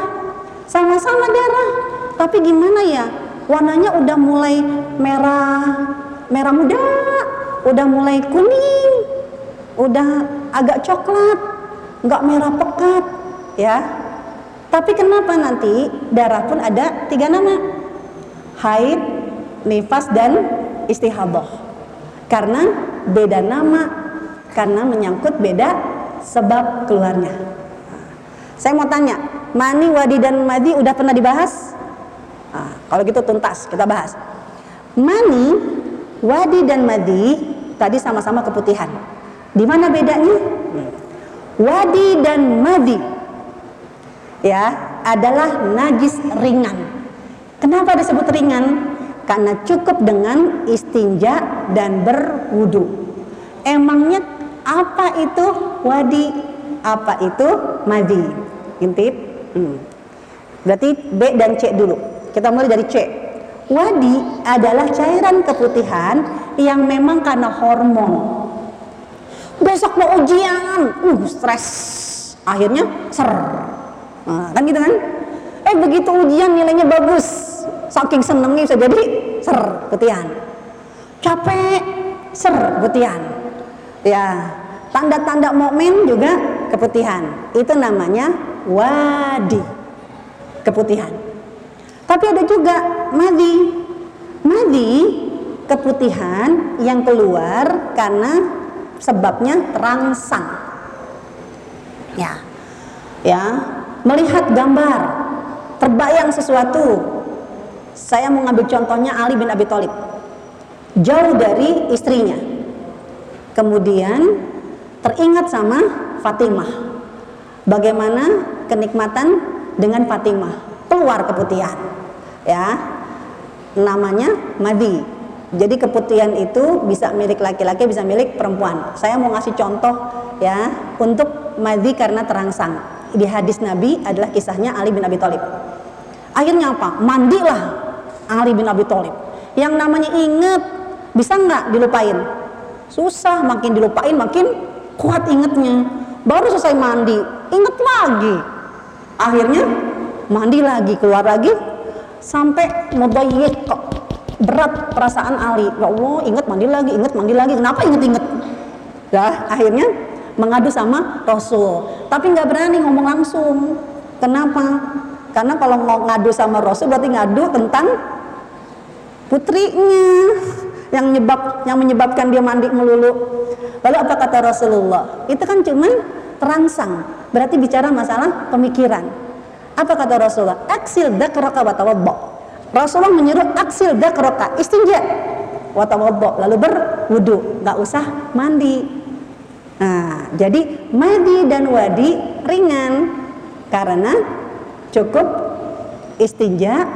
sama-sama darah tapi gimana ya warnanya udah mulai merah merah muda udah mulai kuning udah agak coklat nggak merah pekat ya. Tapi kenapa nanti darah pun ada tiga nama? Haid nifas dan istihadah. Karena beda nama karena menyangkut beda sebab keluarnya. Saya mau tanya mani wadi dan madi udah pernah dibahas? Nah, kalau gitu tuntas kita bahas. Mani wadi dan madi tadi sama-sama keputihan di mana bedanya wadi dan madi ya adalah najis ringan kenapa disebut ringan karena cukup dengan istinja dan berwudu. Emangnya apa itu wadi? Apa itu madi? Intip. Hmm. Berarti B dan C dulu. Kita mulai dari C. Wadi adalah cairan keputihan yang memang karena hormon. Besok mau ujian, uh stres. Akhirnya ser. Nah, kan gitu kan? Eh begitu ujian nilainya bagus, saking senengnya bisa jadi ser putihan capek ser putihan Ya, tanda-tanda mukmin juga keputihan. Itu namanya wadi. Keputihan. Tapi ada juga madi. Madi keputihan yang keluar karena sebabnya terangsang. Ya. Ya, melihat gambar, terbayang sesuatu. Saya mau ngambil contohnya Ali bin Abi Thalib. Jauh dari istrinya Kemudian teringat sama Fatimah. Bagaimana kenikmatan dengan Fatimah. Keluar keputihan. Ya. Namanya madi. Jadi keputihan itu bisa milik laki-laki, bisa milik perempuan. Saya mau ngasih contoh ya untuk madi karena terangsang. Di hadis Nabi adalah kisahnya Ali bin Abi Thalib. Akhirnya apa? Mandilah Ali bin Abi Thalib. Yang namanya inget bisa nggak dilupain? susah makin dilupain makin kuat ingetnya baru selesai mandi inget lagi akhirnya mandi lagi keluar lagi sampai mudayyik kok berat perasaan Ali ya Allah inget mandi lagi inget mandi lagi kenapa inget-inget ya akhirnya mengadu sama Rasul tapi nggak berani ngomong langsung kenapa karena kalau ngadu sama Rasul berarti ngadu tentang putrinya yang menyebab yang menyebabkan dia mandi melulu. Lalu apa kata Rasulullah? Itu kan cuman terangsang. Berarti bicara masalah pemikiran. Apa kata Rasulullah? Aksil dakraka. Rasulullah menyuruh aksil dakraka, istinja wa tawaddo, lalu berwudu, nggak usah mandi. Nah, jadi mandi dan wadi ringan karena cukup istinja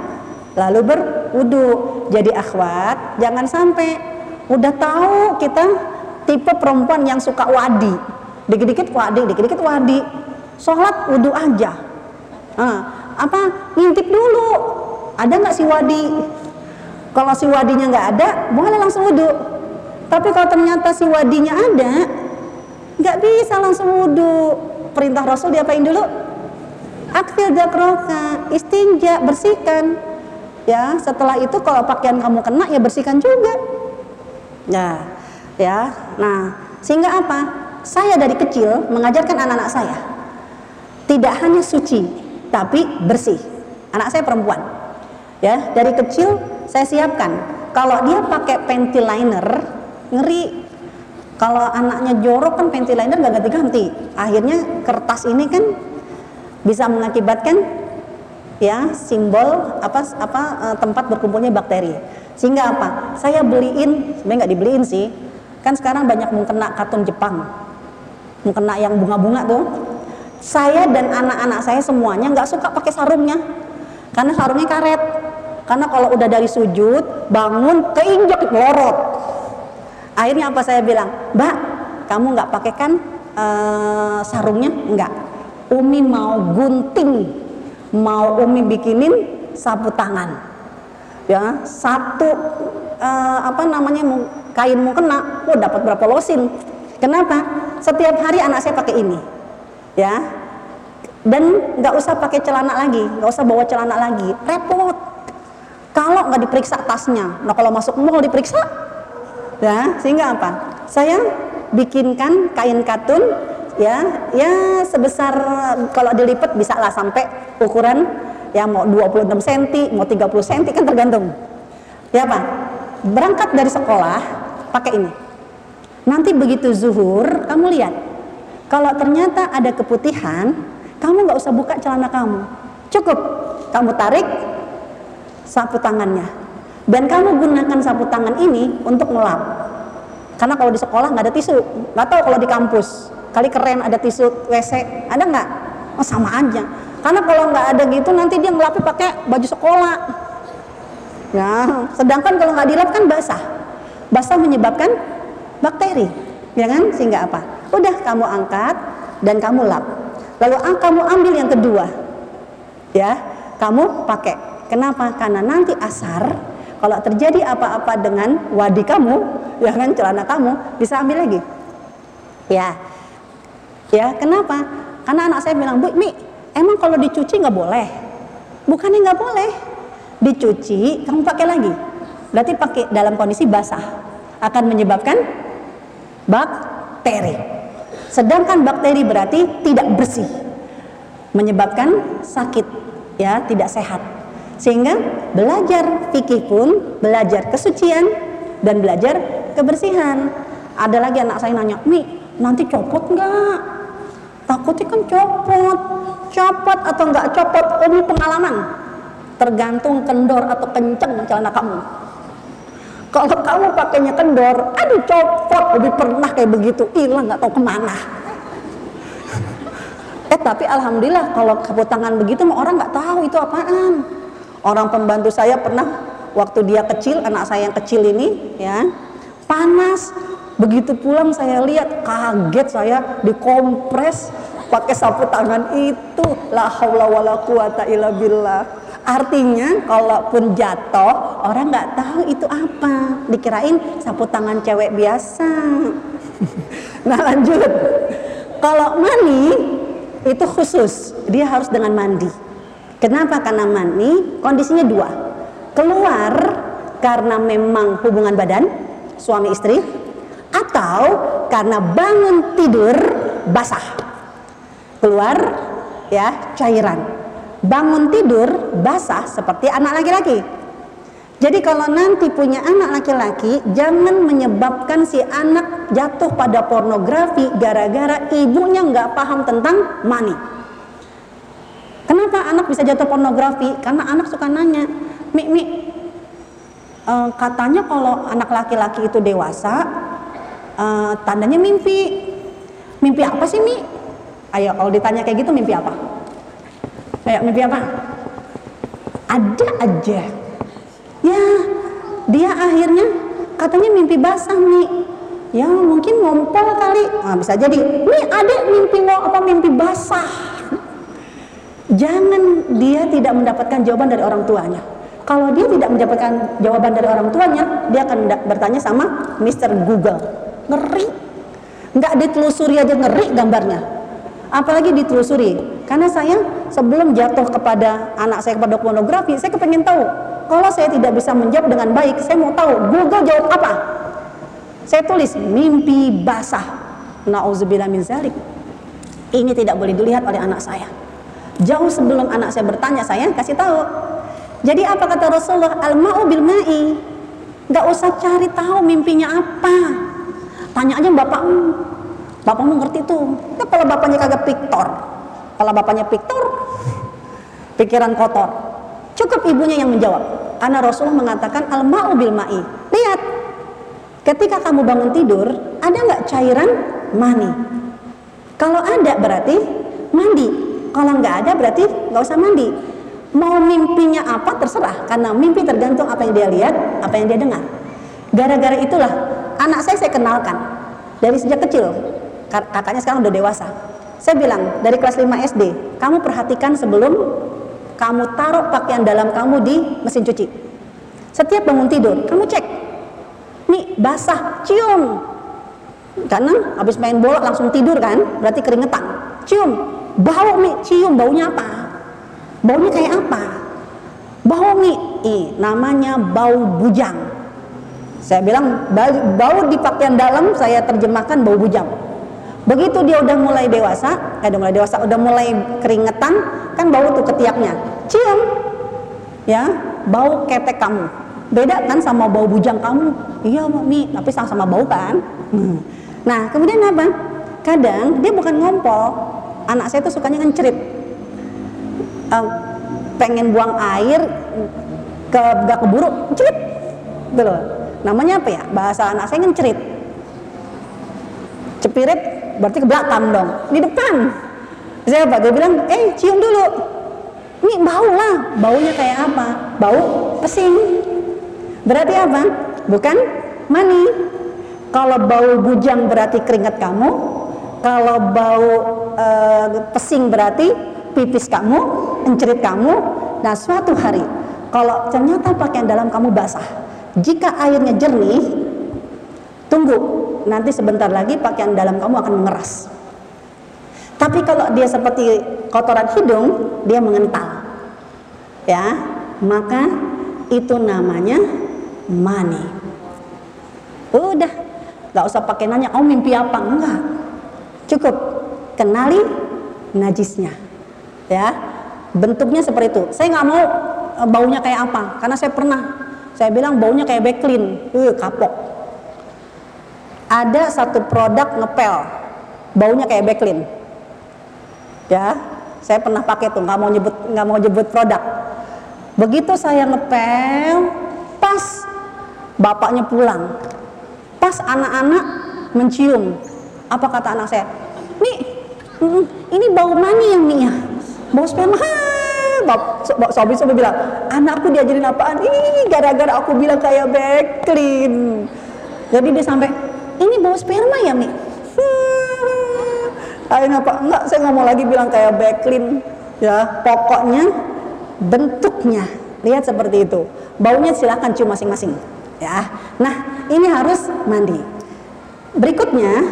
lalu berwudu. Jadi akhwat, jangan sampai udah tahu kita tipe perempuan yang suka wadi. Dikit-dikit wadi, dikit-dikit wadi. Sholat wudu aja. Nah, apa ngintip dulu? Ada nggak si wadi? Kalau si wadinya nggak ada, boleh langsung wudu. Tapi kalau ternyata si wadinya ada, nggak bisa langsung wudu. Perintah Rasul diapain dulu? Akfil dakroka, istinja, bersihkan ya setelah itu kalau pakaian kamu kena ya bersihkan juga ya ya nah sehingga apa saya dari kecil mengajarkan anak-anak saya tidak hanya suci tapi bersih anak saya perempuan ya dari kecil saya siapkan. Kalau dia pakai panty liner ngeri. Kalau anaknya jorok kan panty liner gak ganti-ganti. Akhirnya kertas ini kan bisa mengakibatkan ya simbol apa apa uh, tempat berkumpulnya bakteri. Sehingga apa? Saya beliin sebenarnya nggak dibeliin sih. Kan sekarang banyak mengkena kartun Jepang. Mengkena yang bunga-bunga tuh. Saya dan anak-anak saya semuanya nggak suka pakai sarungnya. Karena sarungnya karet karena kalau udah dari sujud bangun keinjak lorot akhirnya apa saya bilang? Mbak kamu nggak pakai kan uh, sarungnya? Nggak. Umi mau gunting. Mau Umi bikinin sapu tangan. Ya satu uh, apa namanya kain mau kena oh dapat berapa losin. Kenapa? Setiap hari anak saya pakai ini. Ya. Dan nggak usah pakai celana lagi nggak usah bawa celana lagi. Repot kalau nggak diperiksa tasnya. Nah kalau masuk mall diperiksa ya sehingga apa? Saya bikinkan kain katun ya ya sebesar kalau dilipat bisa lah sampai ukuran ya mau 26 cm mau 30 cm kan tergantung. Ya Pak berangkat dari sekolah pakai ini. Nanti begitu zuhur kamu lihat. Kalau ternyata ada keputihan kamu nggak usah buka celana kamu. Cukup. Kamu tarik sapu tangannya. Dan kamu gunakan sapu tangan ini untuk ngelap. Karena kalau di sekolah nggak ada tisu. Nggak tahu kalau di kampus. Kali keren ada tisu WC ada nggak? Oh sama aja. Karena kalau nggak ada gitu nanti dia ngelapin pakai baju sekolah. Ya sedangkan kalau nggak dilap kan basah. Basah menyebabkan bakteri. Ya kan? Sehingga apa? Udah kamu angkat dan kamu lap. Lalu kamu ambil yang kedua. Ya kamu pakai kenapa karena nanti asar kalau terjadi apa-apa dengan wadi kamu ya kan celana kamu bisa ambil lagi ya Ya, kenapa? Karena anak saya bilang, Bu, Mi, emang kalau dicuci nggak boleh? Bukannya nggak boleh. Dicuci, kamu pakai lagi. Berarti pakai dalam kondisi basah. Akan menyebabkan bakteri. Sedangkan bakteri berarti tidak bersih, menyebabkan sakit, ya tidak sehat. Sehingga belajar fikih pun belajar kesucian dan belajar kebersihan. Ada lagi anak saya nanya, Mi, nanti copot nggak? Takutnya kan copot, copot atau nggak copot? Ini pengalaman. Tergantung kendor atau kenceng celana kamu. Kalau kamu pakainya kendor, aduh copot, lebih pernah kayak begitu, hilang nggak tahu ke mana. Eh tapi alhamdulillah kalau keput tangan begitu orang nggak tahu itu apaan. Orang pembantu saya pernah waktu dia kecil, anak saya yang kecil ini ya panas. Begitu pulang saya lihat kaget saya dikompres pakai sapu tangan itu la haula wala quwata illa billah Artinya kalaupun jatuh orang nggak tahu itu apa, dikirain sapu tangan cewek biasa. nah lanjut, kalau mani itu khusus, dia harus dengan mandi. Kenapa? Karena mani kondisinya dua, keluar karena memang hubungan badan suami istri, atau karena bangun tidur basah, keluar ya cairan bangun tidur basah seperti anak laki-laki. Jadi kalau nanti punya anak laki-laki, jangan menyebabkan si anak jatuh pada pornografi gara-gara ibunya nggak paham tentang mani. Kenapa anak bisa jatuh pornografi? Karena anak suka nanya, Mi, Mi, uh, katanya kalau anak laki-laki itu dewasa, uh, tandanya mimpi. Mimpi apa sih Mi? Ayo kalau ditanya kayak gitu mimpi apa? Kayak mimpi apa? Ada aja. Ya, dia akhirnya katanya mimpi basah nih. Ya mungkin ngompol kali. Nah, bisa jadi. Nih adik mimpi mau apa mimpi basah. Jangan dia tidak mendapatkan jawaban dari orang tuanya. Kalau dia tidak mendapatkan jawaban dari orang tuanya, dia akan bertanya sama Mr. Google. Ngeri. Nggak ditelusuri aja ngeri gambarnya. Apalagi ditelusuri karena saya sebelum jatuh kepada anak saya kepada pornografi, saya kepengen tahu. Kalau saya tidak bisa menjawab dengan baik, saya mau tahu Google jawab apa. Saya tulis mimpi basah. Nauzubillah min zalik. Ini tidak boleh dilihat oleh anak saya. Jauh sebelum anak saya bertanya, saya kasih tahu. Jadi apa kata Rasulullah? Al-ma'u bil ma'i. Gak usah cari tahu mimpinya apa. Tanya aja bapakmu. Bapakmu ngerti tuh. Nah, kalau bapaknya kagak piktor, kalau bapaknya piktor, pikiran kotor. Cukup ibunya yang menjawab. Karena Rasulullah mengatakan al-ma'u bil ma'i. Lihat, ketika kamu bangun tidur, ada nggak cairan mani? Kalau ada berarti mandi. Kalau nggak ada berarti nggak usah mandi. Mau mimpinya apa terserah, karena mimpi tergantung apa yang dia lihat, apa yang dia dengar. Gara-gara itulah anak saya saya kenalkan dari sejak kecil. Kakaknya sekarang udah dewasa saya bilang dari kelas 5 SD, kamu perhatikan sebelum kamu taruh pakaian dalam kamu di mesin cuci. Setiap bangun tidur, kamu cek. Nih, basah, cium. Karena habis main bola langsung tidur kan, berarti keringetan. Cium. Bau nih, cium baunya apa? Baunya kayak apa? Bau nih, ih, namanya bau bujang. Saya bilang bau di pakaian dalam saya terjemahkan bau bujang Begitu dia udah mulai dewasa, eh udah mulai dewasa, udah mulai keringetan, kan bau tuh ketiaknya. Cium. Ya, bau ketek kamu. Beda kan sama bau bujang kamu. Iya, Mami, tapi sama-sama bau kan? Hmm. Nah, kemudian apa? Kadang dia bukan ngompol. Anak saya tuh sukanya ngencerit. Uh, pengen buang air ke gak keburu, cerit. Gitu Namanya apa ya? Bahasa anak saya ngencerit. Cepirit berarti ke belakang dong. Di depan. Siapa? Dia bilang eh cium dulu. Ini bau lah. Baunya kayak apa? Bau pesing. Berarti apa? Bukan mani. Kalau bau bujang berarti keringat kamu. Kalau bau e, pesing berarti pipis kamu encerit kamu nah suatu hari kalau ternyata pakaian dalam kamu basah jika airnya jernih tunggu nanti sebentar lagi pakaian dalam kamu akan mengeras. Tapi kalau dia seperti kotoran hidung, dia mengental. Ya, maka itu namanya mani. Udah, Gak usah pakai nanya, oh mimpi apa? Enggak. Cukup kenali najisnya. Ya, bentuknya seperti itu. Saya nggak mau eh, baunya kayak apa, karena saya pernah. Saya bilang baunya kayak backlin, uh, kapok. Ada satu produk ngepel, baunya kayak backlin. Ya, saya pernah pakai tuh, nggak mau nyebut nggak mau nyebut produk. Begitu saya ngepel, pas bapaknya pulang, pas anak-anak mencium, apa kata anak saya? Nih, ini bau mani yang nih ya, bau sperma. Sobi sobi bilang, anakku diajarin apaan? Ini gara-gara aku bilang kayak backlin. Jadi dia sampai, ini bau sperma ya Mi? Akhirnya apa? Enggak, saya nggak mau lagi bilang kayak backlin. Ya, pokoknya bentuknya lihat seperti itu. Baunya silakan cium masing-masing. Ya, nah ini harus mandi. Berikutnya,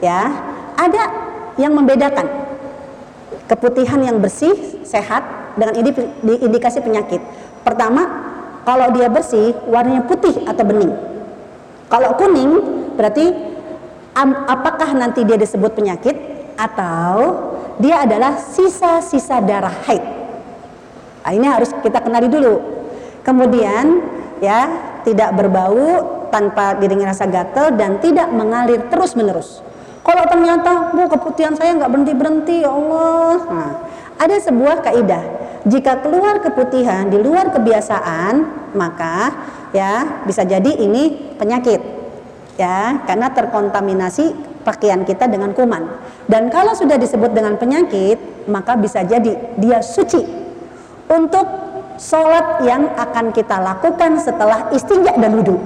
ya ada yang membedakan keputihan yang bersih, sehat dengan indikasi penyakit. Pertama, kalau dia bersih, warnanya putih atau bening. Kalau kuning, berarti apakah nanti dia disebut penyakit atau dia adalah sisa-sisa darah haid. Nah, ini harus kita kenali dulu. Kemudian ya tidak berbau tanpa diringi rasa gatel dan tidak mengalir terus menerus. Kalau ternyata bu keputihan saya nggak berhenti berhenti ya Allah. Nah, ada sebuah kaidah. Jika keluar keputihan di luar kebiasaan maka ya bisa jadi ini penyakit ya karena terkontaminasi pakaian kita dengan kuman. Dan kalau sudah disebut dengan penyakit maka bisa jadi dia suci untuk sholat yang akan kita lakukan setelah istinja dan wudhu.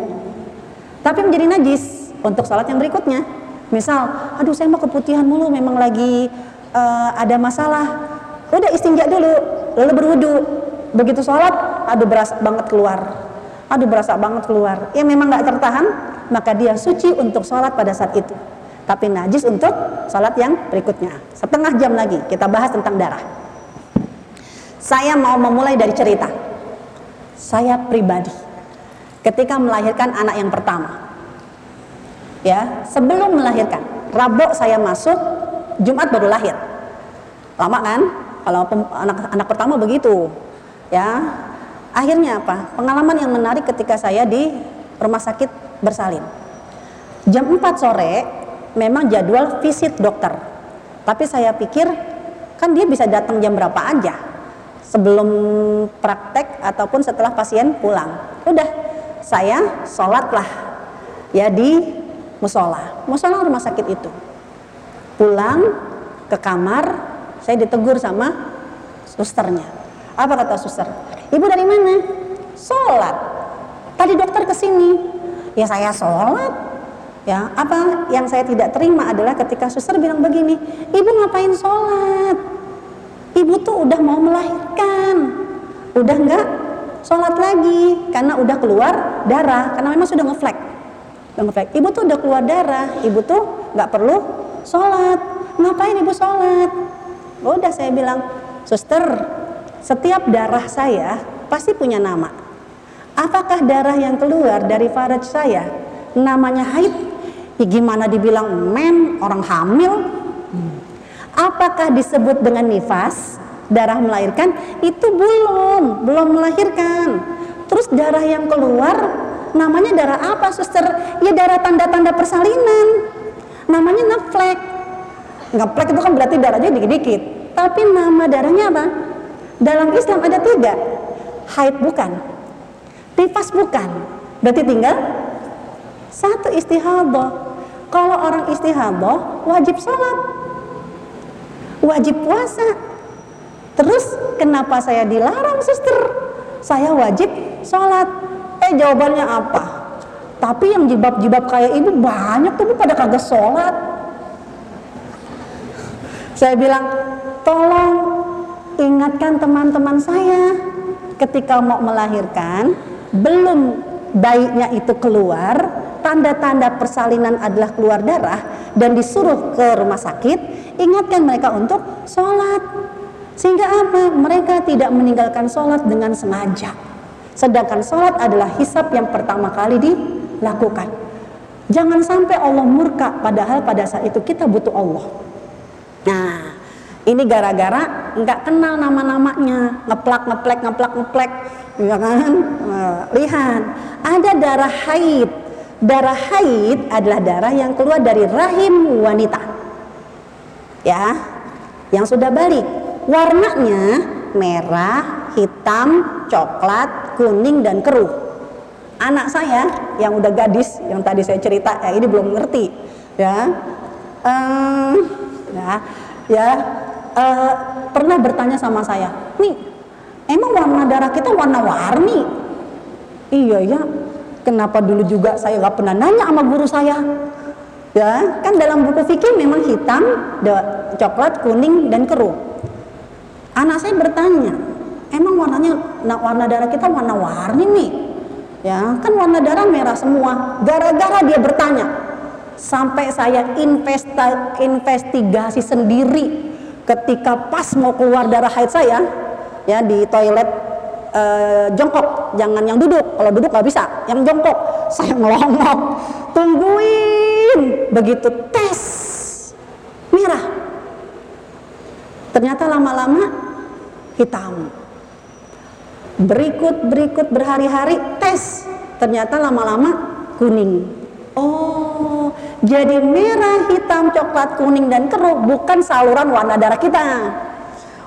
Tapi menjadi najis untuk sholat yang berikutnya misal aduh saya mau keputihan mulu memang lagi uh, ada masalah. Udah istinja dulu lalu berwudu. Begitu sholat aduh berasa banget keluar. Aduh berasa banget keluar. Ya memang nggak tertahan maka dia suci untuk sholat pada saat itu. Tapi najis untuk sholat yang berikutnya. Setengah jam lagi kita bahas tentang darah. Saya mau memulai dari cerita. Saya pribadi ketika melahirkan anak yang pertama ya sebelum melahirkan Rabu saya masuk Jumat baru lahir lama kan kalau anak anak pertama begitu. Ya. Akhirnya apa? Pengalaman yang menarik ketika saya di rumah sakit bersalin. Jam 4 sore memang jadwal visit dokter. Tapi saya pikir kan dia bisa datang jam berapa aja. Sebelum praktek ataupun setelah pasien pulang. Udah, saya sholatlah ya di musola. Musola rumah sakit itu. Pulang ke kamar, saya ditegur sama susternya. Apa kata suster? Ibu dari mana? Sholat. Tadi dokter ke sini. Ya saya sholat. Ya, apa yang saya tidak terima adalah ketika suster bilang begini, ibu ngapain sholat? Ibu tuh udah mau melahirkan, udah enggak sholat lagi karena udah keluar darah, karena memang sudah ngeflek. Ngeflek. Ibu tuh udah keluar darah, ibu tuh nggak perlu sholat. Ngapain ibu sholat? Udah saya bilang, suster, setiap darah saya pasti punya nama. Apakah darah yang keluar dari faraj saya namanya haid? Ya gimana dibilang men, orang hamil? Apakah disebut dengan nifas, darah melahirkan? Itu belum, belum melahirkan. Terus darah yang keluar namanya darah apa suster? Ya darah tanda-tanda persalinan. Namanya ngeflek. Ngeflek itu kan berarti darahnya dikit-dikit. Tapi nama darahnya apa? Dalam Islam ada tiga. Haid bukan. Tifas bukan. Berarti tinggal satu istihadah. Kalau orang istihadah wajib sholat. Wajib puasa. Terus kenapa saya dilarang suster? Saya wajib sholat. Eh jawabannya apa? Tapi yang jibab-jibab kayak ibu banyak tuh pada kagak sholat. Saya bilang tolong ingatkan teman-teman saya ketika mau melahirkan belum bayinya itu keluar tanda-tanda persalinan adalah keluar darah dan disuruh ke rumah sakit ingatkan mereka untuk sholat sehingga apa mereka tidak meninggalkan sholat dengan sengaja sedangkan sholat adalah hisap yang pertama kali dilakukan Jangan sampai Allah murka padahal pada saat itu kita butuh Allah. Nah, ini gara-gara nggak kenal nama-namanya, ngeplak ngeplek ngeplak ngeplek, ya kan? Eh, lihat, ada darah haid. Darah haid adalah darah yang keluar dari rahim wanita. Ya, yang sudah balik. Warnanya merah, hitam, coklat, kuning dan keruh. Anak saya yang udah gadis, yang tadi saya cerita, ya ini belum ngerti, ya. Um, ya, ya uh, pernah bertanya sama saya, nih, emang warna darah kita warna-warni? Iya ya, kenapa dulu juga saya nggak pernah nanya sama guru saya? Ya, kan dalam buku fikih memang hitam, coklat, kuning dan keruh. Anak saya bertanya, emang warnanya nah, warna darah kita warna-warni nih? Ya, kan warna darah merah semua. Gara-gara dia bertanya, sampai saya investa, investigasi sendiri ketika pas mau keluar darah haid saya, ya di toilet eh, jongkok, jangan yang duduk. Kalau duduk nggak bisa, yang jongkok. Saya ngelongok, tungguin. Begitu tes merah, ternyata lama-lama hitam. Berikut berikut berhari-hari tes, ternyata lama-lama kuning. Oh, jadi merah, hitam, coklat, kuning dan keruh bukan saluran warna darah kita.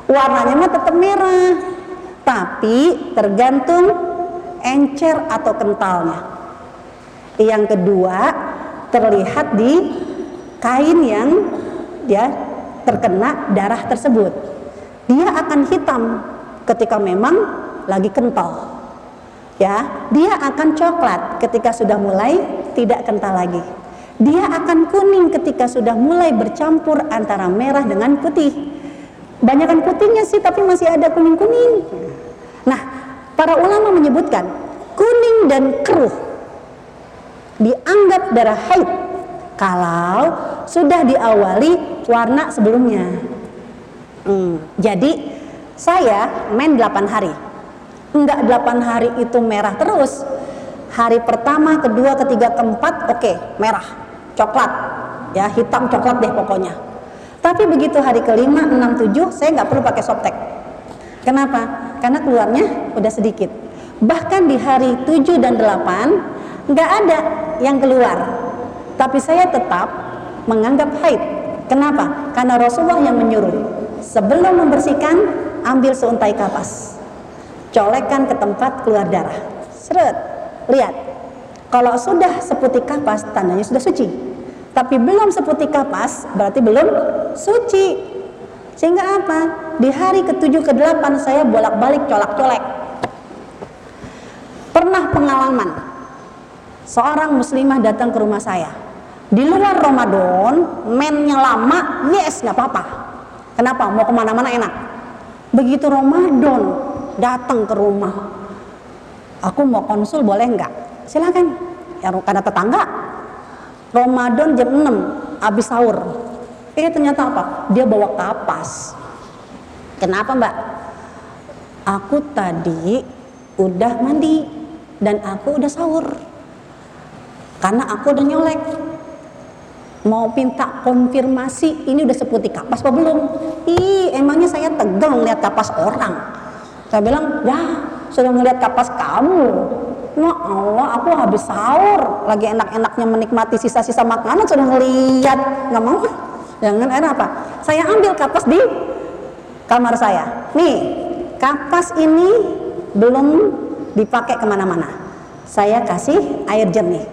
Warnanya mah tetap merah, tapi tergantung encer atau kentalnya. Yang kedua, terlihat di kain yang ya terkena darah tersebut dia akan hitam ketika memang lagi kental. Ya, dia akan coklat ketika sudah mulai tidak kental lagi. Dia akan kuning ketika sudah mulai bercampur antara merah dengan putih. Banyakan putihnya sih tapi masih ada kuning-kuning. Nah, para ulama menyebutkan kuning dan keruh dianggap darah haid kalau sudah diawali warna sebelumnya. Hmm, jadi saya main 8 hari. Enggak 8 hari itu merah terus. Hari pertama, kedua, ketiga, keempat, oke, okay, merah, coklat, ya hitam coklat deh pokoknya. Tapi begitu hari kelima, enam, tujuh, saya nggak perlu pakai softtek. Kenapa? Karena keluarnya udah sedikit. Bahkan di hari 7 dan 8 nggak ada yang keluar. Tapi saya tetap menganggap haid. Kenapa? Karena Rasulullah yang menyuruh Sebelum membersihkan, ambil seuntai kapas. Colekkan ke tempat keluar darah. Seret. Lihat. Kalau sudah seputih kapas, tandanya sudah suci. Tapi belum seputih kapas, berarti belum suci. Sehingga apa? Di hari ke-7 ke-8 saya bolak-balik colak-colek. Pernah pengalaman seorang muslimah datang ke rumah saya. Di luar Ramadan, mennya lama, yes nggak apa-apa Kenapa? Mau ke mana-mana enak. Begitu Ramadan datang ke rumah, aku mau konsul boleh nggak? Silakan. Ya karena tetangga. Ramadan jam 6 habis sahur. Eh ternyata apa? Dia bawa kapas. Kenapa mbak? Aku tadi udah mandi dan aku udah sahur. Karena aku udah nyolek mau minta konfirmasi ini udah seputih kapas apa belum ih emangnya saya tegang lihat kapas orang saya bilang ya sudah melihat kapas kamu Ya Allah, aku habis sahur, lagi enak-enaknya menikmati sisa-sisa makanan sudah ngeliat, nggak mau Jangan enak apa? Saya ambil kapas di kamar saya. Nih, kapas ini belum dipakai ke mana-mana. Saya kasih air jernih.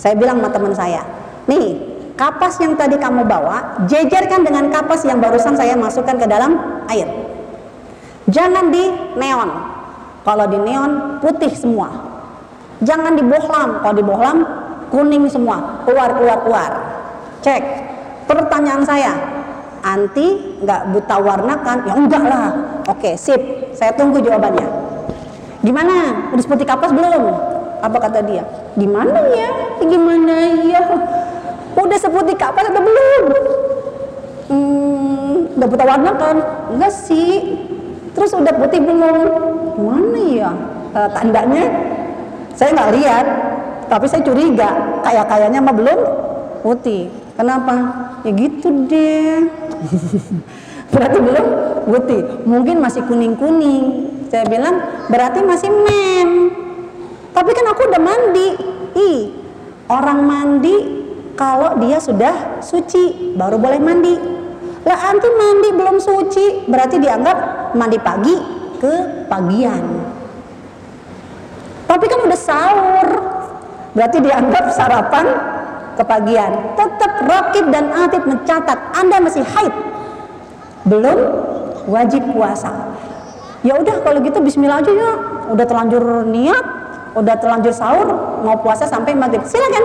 Saya bilang sama teman saya, nih kapas yang tadi kamu bawa jejerkan dengan kapas yang barusan saya masukkan ke dalam air jangan di neon. Kalau di neon putih semua. Jangan di bohlam. Kalau di bohlam kuning semua. Keluar keluar keluar. Cek. Pertanyaan saya anti nggak buta warna kan? Ya enggak lah. Oke sip. Saya tunggu jawabannya. Gimana? Udah seperti kapas belum? Apa kata dia? Gimana ya? Gimana ya? Udah seputih kapas atau belum? Hmm, udah buta warna kan? Enggak sih. Terus udah putih belum? Mana ya? E, tandanya saya nggak lihat, tapi saya curiga. kayak kayaknya mah belum putih. Kenapa? Ya gitu deh. Berarti belum putih. Mungkin masih kuning kuning saya bilang berarti masih mem. Tapi kan aku udah mandi. Ih orang mandi kalau dia sudah suci baru boleh mandi. Lah anti mandi belum suci berarti dianggap mandi pagi ke pagian. Tapi kan udah sahur. Berarti dianggap sarapan kepagian tetap rakib dan atid mencatat anda masih haid. Belum wajib puasa. Ya udah kalau gitu bismillah aja ya. Udah terlanjur niat udah terlanjur sahur mau puasa sampai maghrib. Silakan.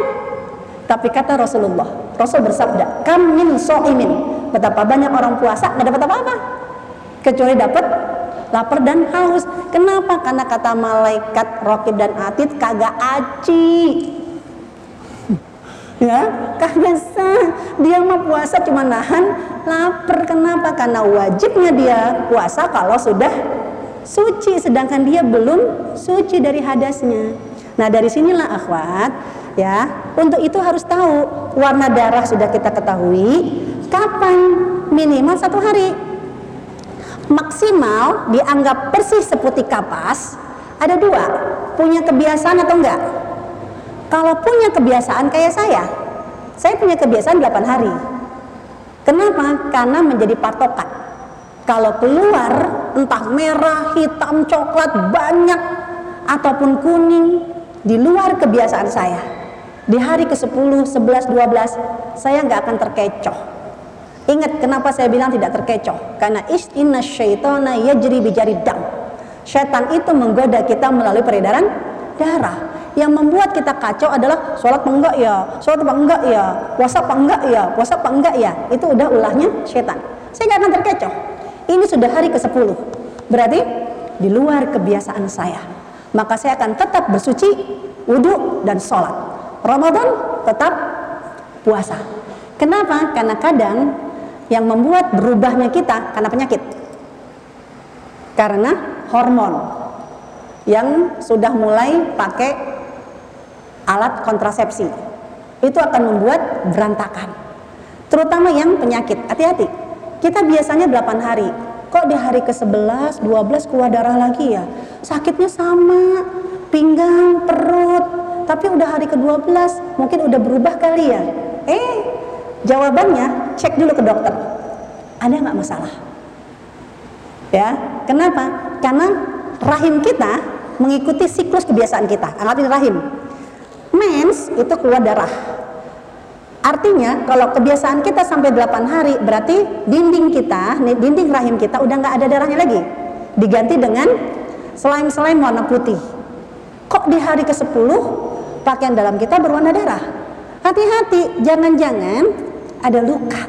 Tapi kata Rasulullah Rasul bersabda kam min so'imin. Betapa banyak orang puasa nggak dapat apa-apa kecuali dapat lapar dan haus. Kenapa? Karena kata malaikat rokib dan atid kagak aci. Ya kagak sah. Dia mau puasa cuma nahan lapar. Kenapa? Karena wajibnya dia puasa kalau sudah suci. Sedangkan dia belum suci dari hadasnya. Nah dari sinilah akhwat ya. Untuk itu harus tahu warna darah sudah kita ketahui kapan? Minimal satu hari maksimal dianggap persis seputih kapas ada dua punya kebiasaan atau enggak? Kalau punya kebiasaan kayak saya saya punya kebiasaan 8 hari. Kenapa? karena menjadi patokan. Kalau keluar entah merah, hitam, coklat banyak ataupun kuning di luar kebiasaan saya. Di hari ke-10, 11, 12 saya nggak akan terkecoh Ingat kenapa saya bilang tidak terkecoh? Karena inna syaitana yajri bijari dam. Syaitan itu menggoda kita melalui peredaran darah. Yang membuat kita kacau adalah sholat apa enggak ya, sholat apa enggak ya, puasa apa enggak ya, puasa apa enggak ya. Itu udah ulahnya syaitan. Saya nggak akan terkecoh. Ini sudah hari ke-10. Berarti di luar kebiasaan saya. Maka saya akan tetap bersuci, wudhu, dan sholat. Ramadan tetap puasa. Kenapa? Karena kadang yang membuat berubahnya kita karena penyakit. Karena hormon yang sudah mulai pakai alat kontrasepsi. Itu akan membuat berantakan. Terutama yang penyakit. Hati-hati. Kita biasanya 8 hari. Kok di hari ke-11, 12 keluar darah lagi ya? Sakitnya sama, pinggang, perut. Tapi udah hari ke-12, mungkin udah berubah kali ya. Eh, Jawabannya cek dulu ke dokter. Ada nggak masalah? Ya, kenapa? Karena rahim kita mengikuti siklus kebiasaan kita. Anggap ini rahim. Mens itu keluar darah. Artinya kalau kebiasaan kita sampai 8 hari berarti dinding kita, dinding rahim kita udah nggak ada darahnya lagi. Diganti dengan selain-selain warna putih. Kok di hari ke-10 pakaian dalam kita berwarna darah? Hati-hati, jangan-jangan ada luka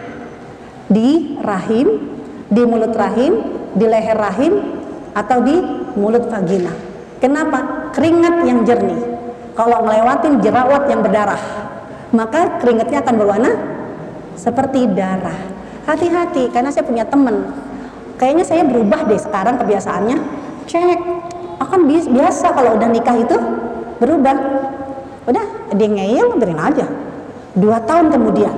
di rahim, di mulut rahim, di leher rahim, atau di mulut vagina. Kenapa? Keringat yang jernih. Kalau ngelewatin jerawat yang berdarah, maka keringatnya akan berwarna seperti darah. Hati-hati, karena saya punya teman. Kayaknya saya berubah deh sekarang kebiasaannya. Cek, akan biasa kalau udah nikah itu berubah. Udah, dia ngeyel, biarin aja. Dua tahun kemudian,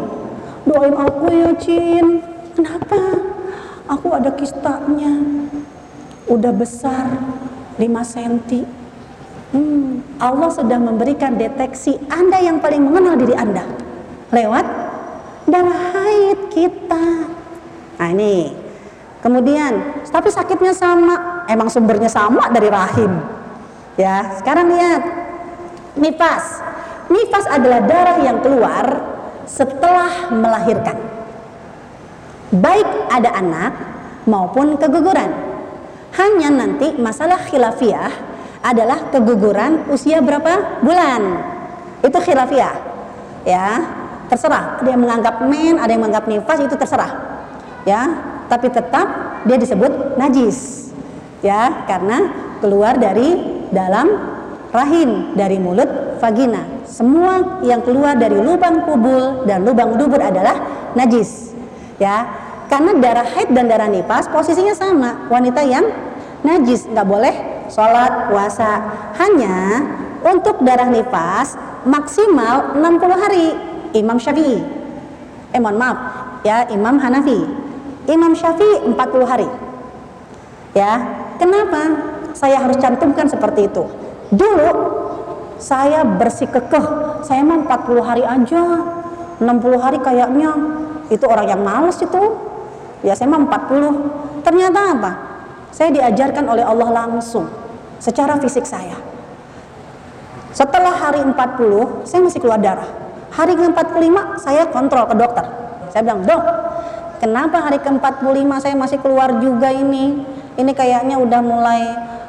doain aku ya Cin. Kenapa? Aku ada kistanya. Udah besar 5 cm hmm, Allah sudah memberikan deteksi Anda yang paling mengenal diri Anda. Lewat darah haid kita. Nah ini. Kemudian tapi sakitnya sama. Emang sumbernya sama dari rahim. Ya sekarang lihat. Nifas nifas adalah darah yang keluar setelah melahirkan. Baik ada anak maupun keguguran. Hanya nanti masalah khilafiyah adalah keguguran usia berapa bulan. Itu khilafiyah. Ya, terserah. Ada yang menganggap men, ada yang menganggap nifas itu terserah. Ya, tapi tetap dia disebut najis. Ya, karena keluar dari dalam rahim dari mulut vagina. Semua yang keluar dari lubang kubul dan lubang dubur adalah najis. Ya karena darah haid dan darah nifas posisinya sama. Wanita yang najis nggak boleh sholat puasa. Hanya untuk darah nifas maksimal 60 hari. Imam Syafi'i. Eh mohon maaf. Ya Imam Hanafi. Imam Syafi'i 40 hari. Ya kenapa saya harus cantumkan seperti itu dulu saya bersikekeh saya mau 40 hari aja 60 hari kayaknya. Itu orang yang males itu. Ya saya mau 40 ternyata apa? Saya diajarkan oleh Allah langsung secara fisik saya. Setelah hari 40 saya masih keluar darah. Hari ke-45 saya kontrol ke dokter. Saya bilang dok kenapa hari ke-45 saya masih keluar juga ini? Ini kayaknya udah mulai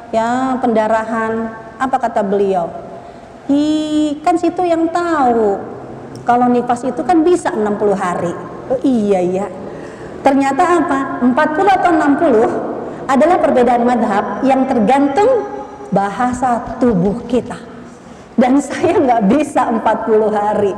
ya pendarahan apa kata beliau? Hi, kan situ yang tahu. Kalau nifas itu kan bisa 60 hari. Oh, iya iya. Ternyata apa? 40 atau 60 adalah perbedaan madhab yang tergantung bahasa tubuh kita. Dan saya nggak bisa 40 hari.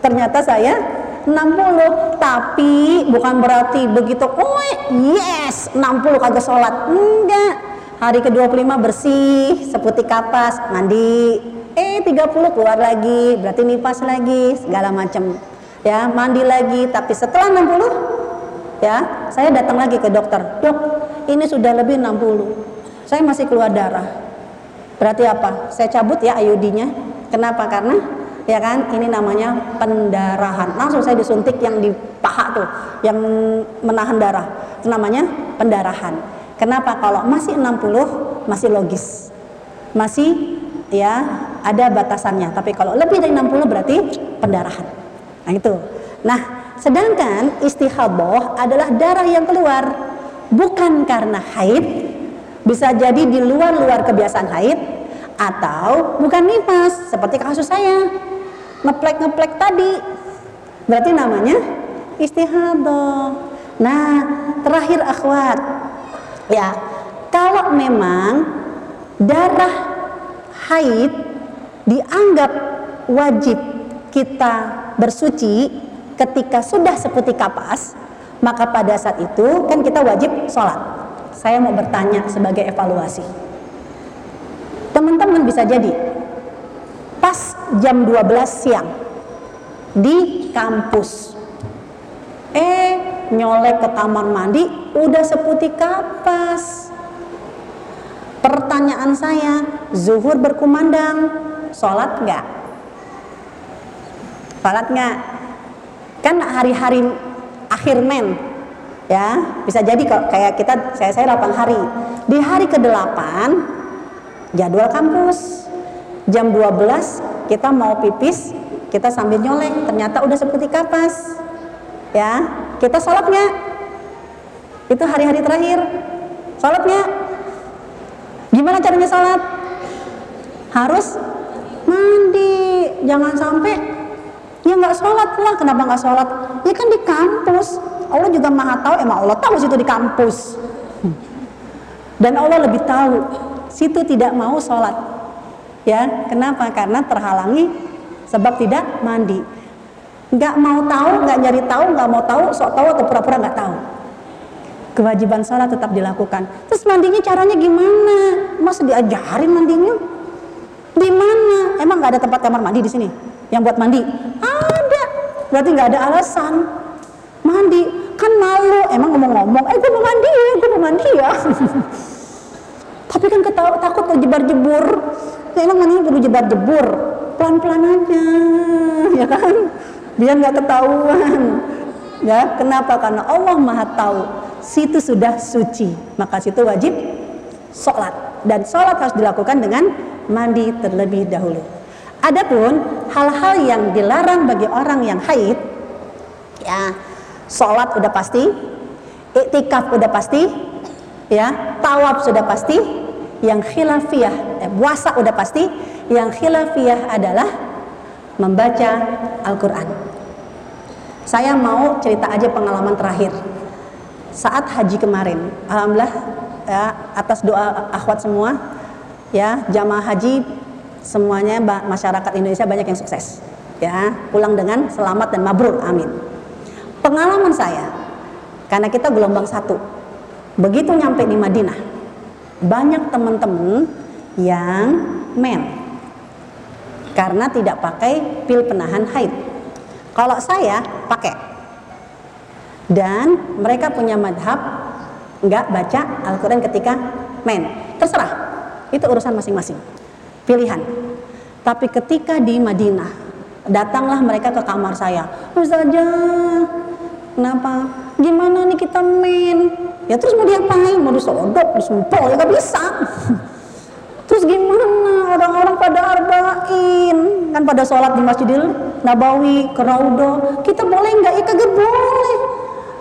Ternyata saya 60 tapi bukan berarti begitu. Oh yes 60 kagak sholat. Enggak hari ke-25 bersih seputi kapas mandi. Eh 30 keluar lagi berarti nifas lagi segala macam. Ya mandi lagi tapi setelah 60 ya saya datang lagi ke dokter. Dok ini sudah lebih 60 saya masih keluar darah. Berarti apa? Saya cabut ya ayudinya kenapa? Karena ya kan ini namanya pendarahan. Langsung saya disuntik yang di paha tuh yang menahan darah. Itu namanya pendarahan kenapa? Kalau masih 60 masih logis. Masih ya ada batasannya. Tapi kalau lebih dari 60 berarti pendarahan. Nah itu. Nah sedangkan istihaboh adalah darah yang keluar. Bukan karena haid. Bisa jadi di luar-luar kebiasaan haid atau bukan nifas seperti kasus saya. Ngeplek-ngeplek tadi. Berarti namanya istihadah. Nah, terakhir akhwat. Ya, kalau memang darah haid dianggap wajib kita bersuci ketika sudah seperti kapas, maka pada saat itu kan kita wajib sholat. Saya mau bertanya sebagai evaluasi. Teman-teman bisa jadi pas jam 12 siang di kampus. Eh, nyolek ke kamar mandi udah seputih kapas. Pertanyaan saya, zuhur berkumandang, sholat nggak? Sholat nggak? Kan hari-hari akhir men, ya bisa jadi kok kayak kita saya saya 8 hari di hari ke-8 jadwal kampus jam 12 kita mau pipis kita sambil nyolek ternyata udah seperti kapas ya kita sholatnya. Itu hari-hari terakhir. Sholatnya. Gimana caranya sholat? Harus mandi. Jangan sampai ya nggak sholat lah. Kenapa nggak sholat? Ya kan di kampus. Allah juga maha tahu. Emang Allah tahu situ di kampus. Dan Allah lebih tahu situ tidak mau sholat. Ya kenapa? Karena terhalangi sebab tidak mandi nggak mau tahu nggak nyari tahu nggak mau tahu sok tahu atau pura-pura nggak tahu. Kewajiban sholat tetap dilakukan. Terus mandinya caranya gimana? Masa diajarin mandinya. Di mana? Emang nggak ada tempat kamar mandi di sini yang buat mandi? Ada. Berarti nggak ada alasan. Mandi. Kan malu. Emang ngomong-ngomong eh gue mau mandi ya gue mau mandi ya. Tapi kan ketawa, takut terjebar jebur memang mandinya perlu jebar jebur pelan-pelan aja ya kan biar nggak ketahuan. Ya kenapa? Karena Allah maha tahu. Situ sudah suci. Maka situ wajib sholat. Dan sholat harus dilakukan dengan mandi terlebih dahulu. Adapun hal-hal yang dilarang bagi orang yang haid ya sholat udah pasti iktikaf udah pasti ya tawaf sudah pasti yang khilafiyah eh, puasa udah pasti yang khilafiyah adalah membaca Al-Quran. Saya mau cerita aja pengalaman terakhir. Saat haji kemarin Alhamdulillah ya, atas doa akhwat semua ya jamaah haji semuanya masyarakat Indonesia banyak yang sukses ya. Pulang dengan selamat dan mabrur amin. Pengalaman saya karena kita gelombang satu begitu nyampe di Madinah banyak teman-teman yang men karena tidak pakai pil penahan haid. Kalau saya pakai. Dan mereka punya madhab nggak baca Al-Quran ketika main. Terserah, itu urusan masing-masing. Pilihan. Tapi ketika di Madinah, datanglah mereka ke kamar saya. Ustazah, kenapa? Gimana nih kita main? Ya terus mau diapain? Mau disodok, disumpel, ya gak bisa. Terus gimana orang-orang pada arba'in kan pada sholat di Masjidil Nabawi ke Raudo kita boleh nggak? Ya kagak boleh.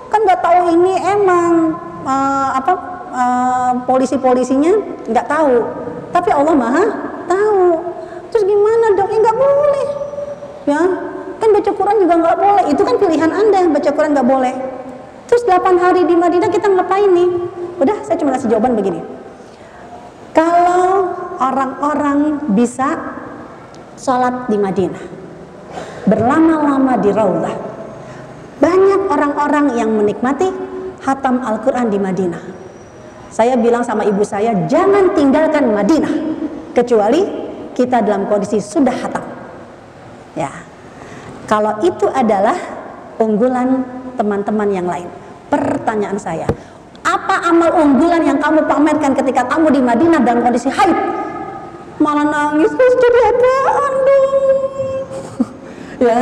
Kan nggak tahu ini emang uh, apa uh, polisi-polisinya nggak tahu. Tapi Allah Maha tahu. Terus gimana dong? Ya nggak boleh. Ya kan baca Quran juga nggak boleh. Itu kan pilihan anda baca Quran nggak boleh. Terus 8 hari di Madinah kita ngapain nih? Udah, saya cuma kasih jawaban begini orang-orang bisa sholat di Madinah, berlama-lama di Raudhah, banyak orang-orang yang menikmati hatam Al-Quran di Madinah. Saya bilang sama ibu saya, jangan tinggalkan Madinah, kecuali kita dalam kondisi sudah hatam. Ya, kalau itu adalah unggulan teman-teman yang lain. Pertanyaan saya, apa amal unggulan yang kamu pamerkan ketika kamu di Madinah dalam kondisi haid? Malah nangis, terus jadi apaan dong? ya,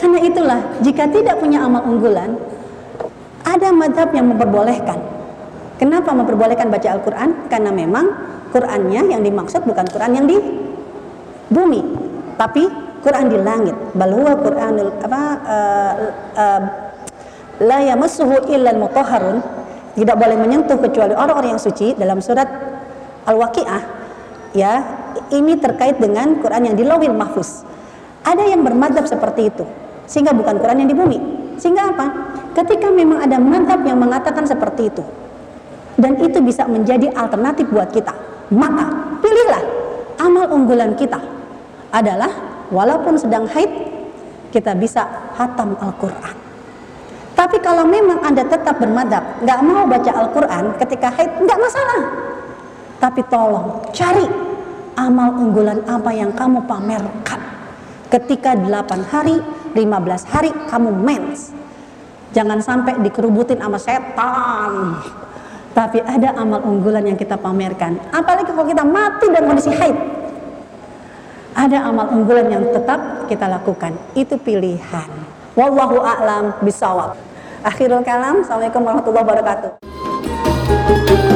karena itulah jika tidak punya amal unggulan, ada madhab yang memperbolehkan. Kenapa memperbolehkan baca Al-Quran? Karena memang Qurannya yang dimaksud bukan Quran yang di bumi, tapi Quran di langit. Balhuwa Quranul apa uh, uh, la yamassuhu illa al-mutahharun tidak boleh menyentuh kecuali orang-orang yang suci dalam surat Al-Waqiah ya ini terkait dengan Quran yang di Lawil Mahfuz. Ada yang bermadhab seperti itu sehingga bukan Quran yang di bumi. Sehingga apa? Ketika memang ada madhab yang mengatakan seperti itu dan itu bisa menjadi alternatif buat kita maka pilihlah amal unggulan kita adalah walaupun sedang haid kita bisa hatam Al-Quran. Tapi kalau memang Anda tetap bermadhab, nggak mau baca Al-Quran ketika haid, nggak masalah. Tapi tolong cari amal unggulan apa yang kamu pamerkan. Ketika 8 hari, 15 hari kamu mens. Jangan sampai dikerubutin sama setan. Tapi ada amal unggulan yang kita pamerkan. Apalagi kalau kita mati dan kondisi haid. Ada amal unggulan yang tetap kita lakukan. Itu pilihan. Wallahu a'lam bisawab. Akhirul kalam. Assalamualaikum warahmatullahi wabarakatuh.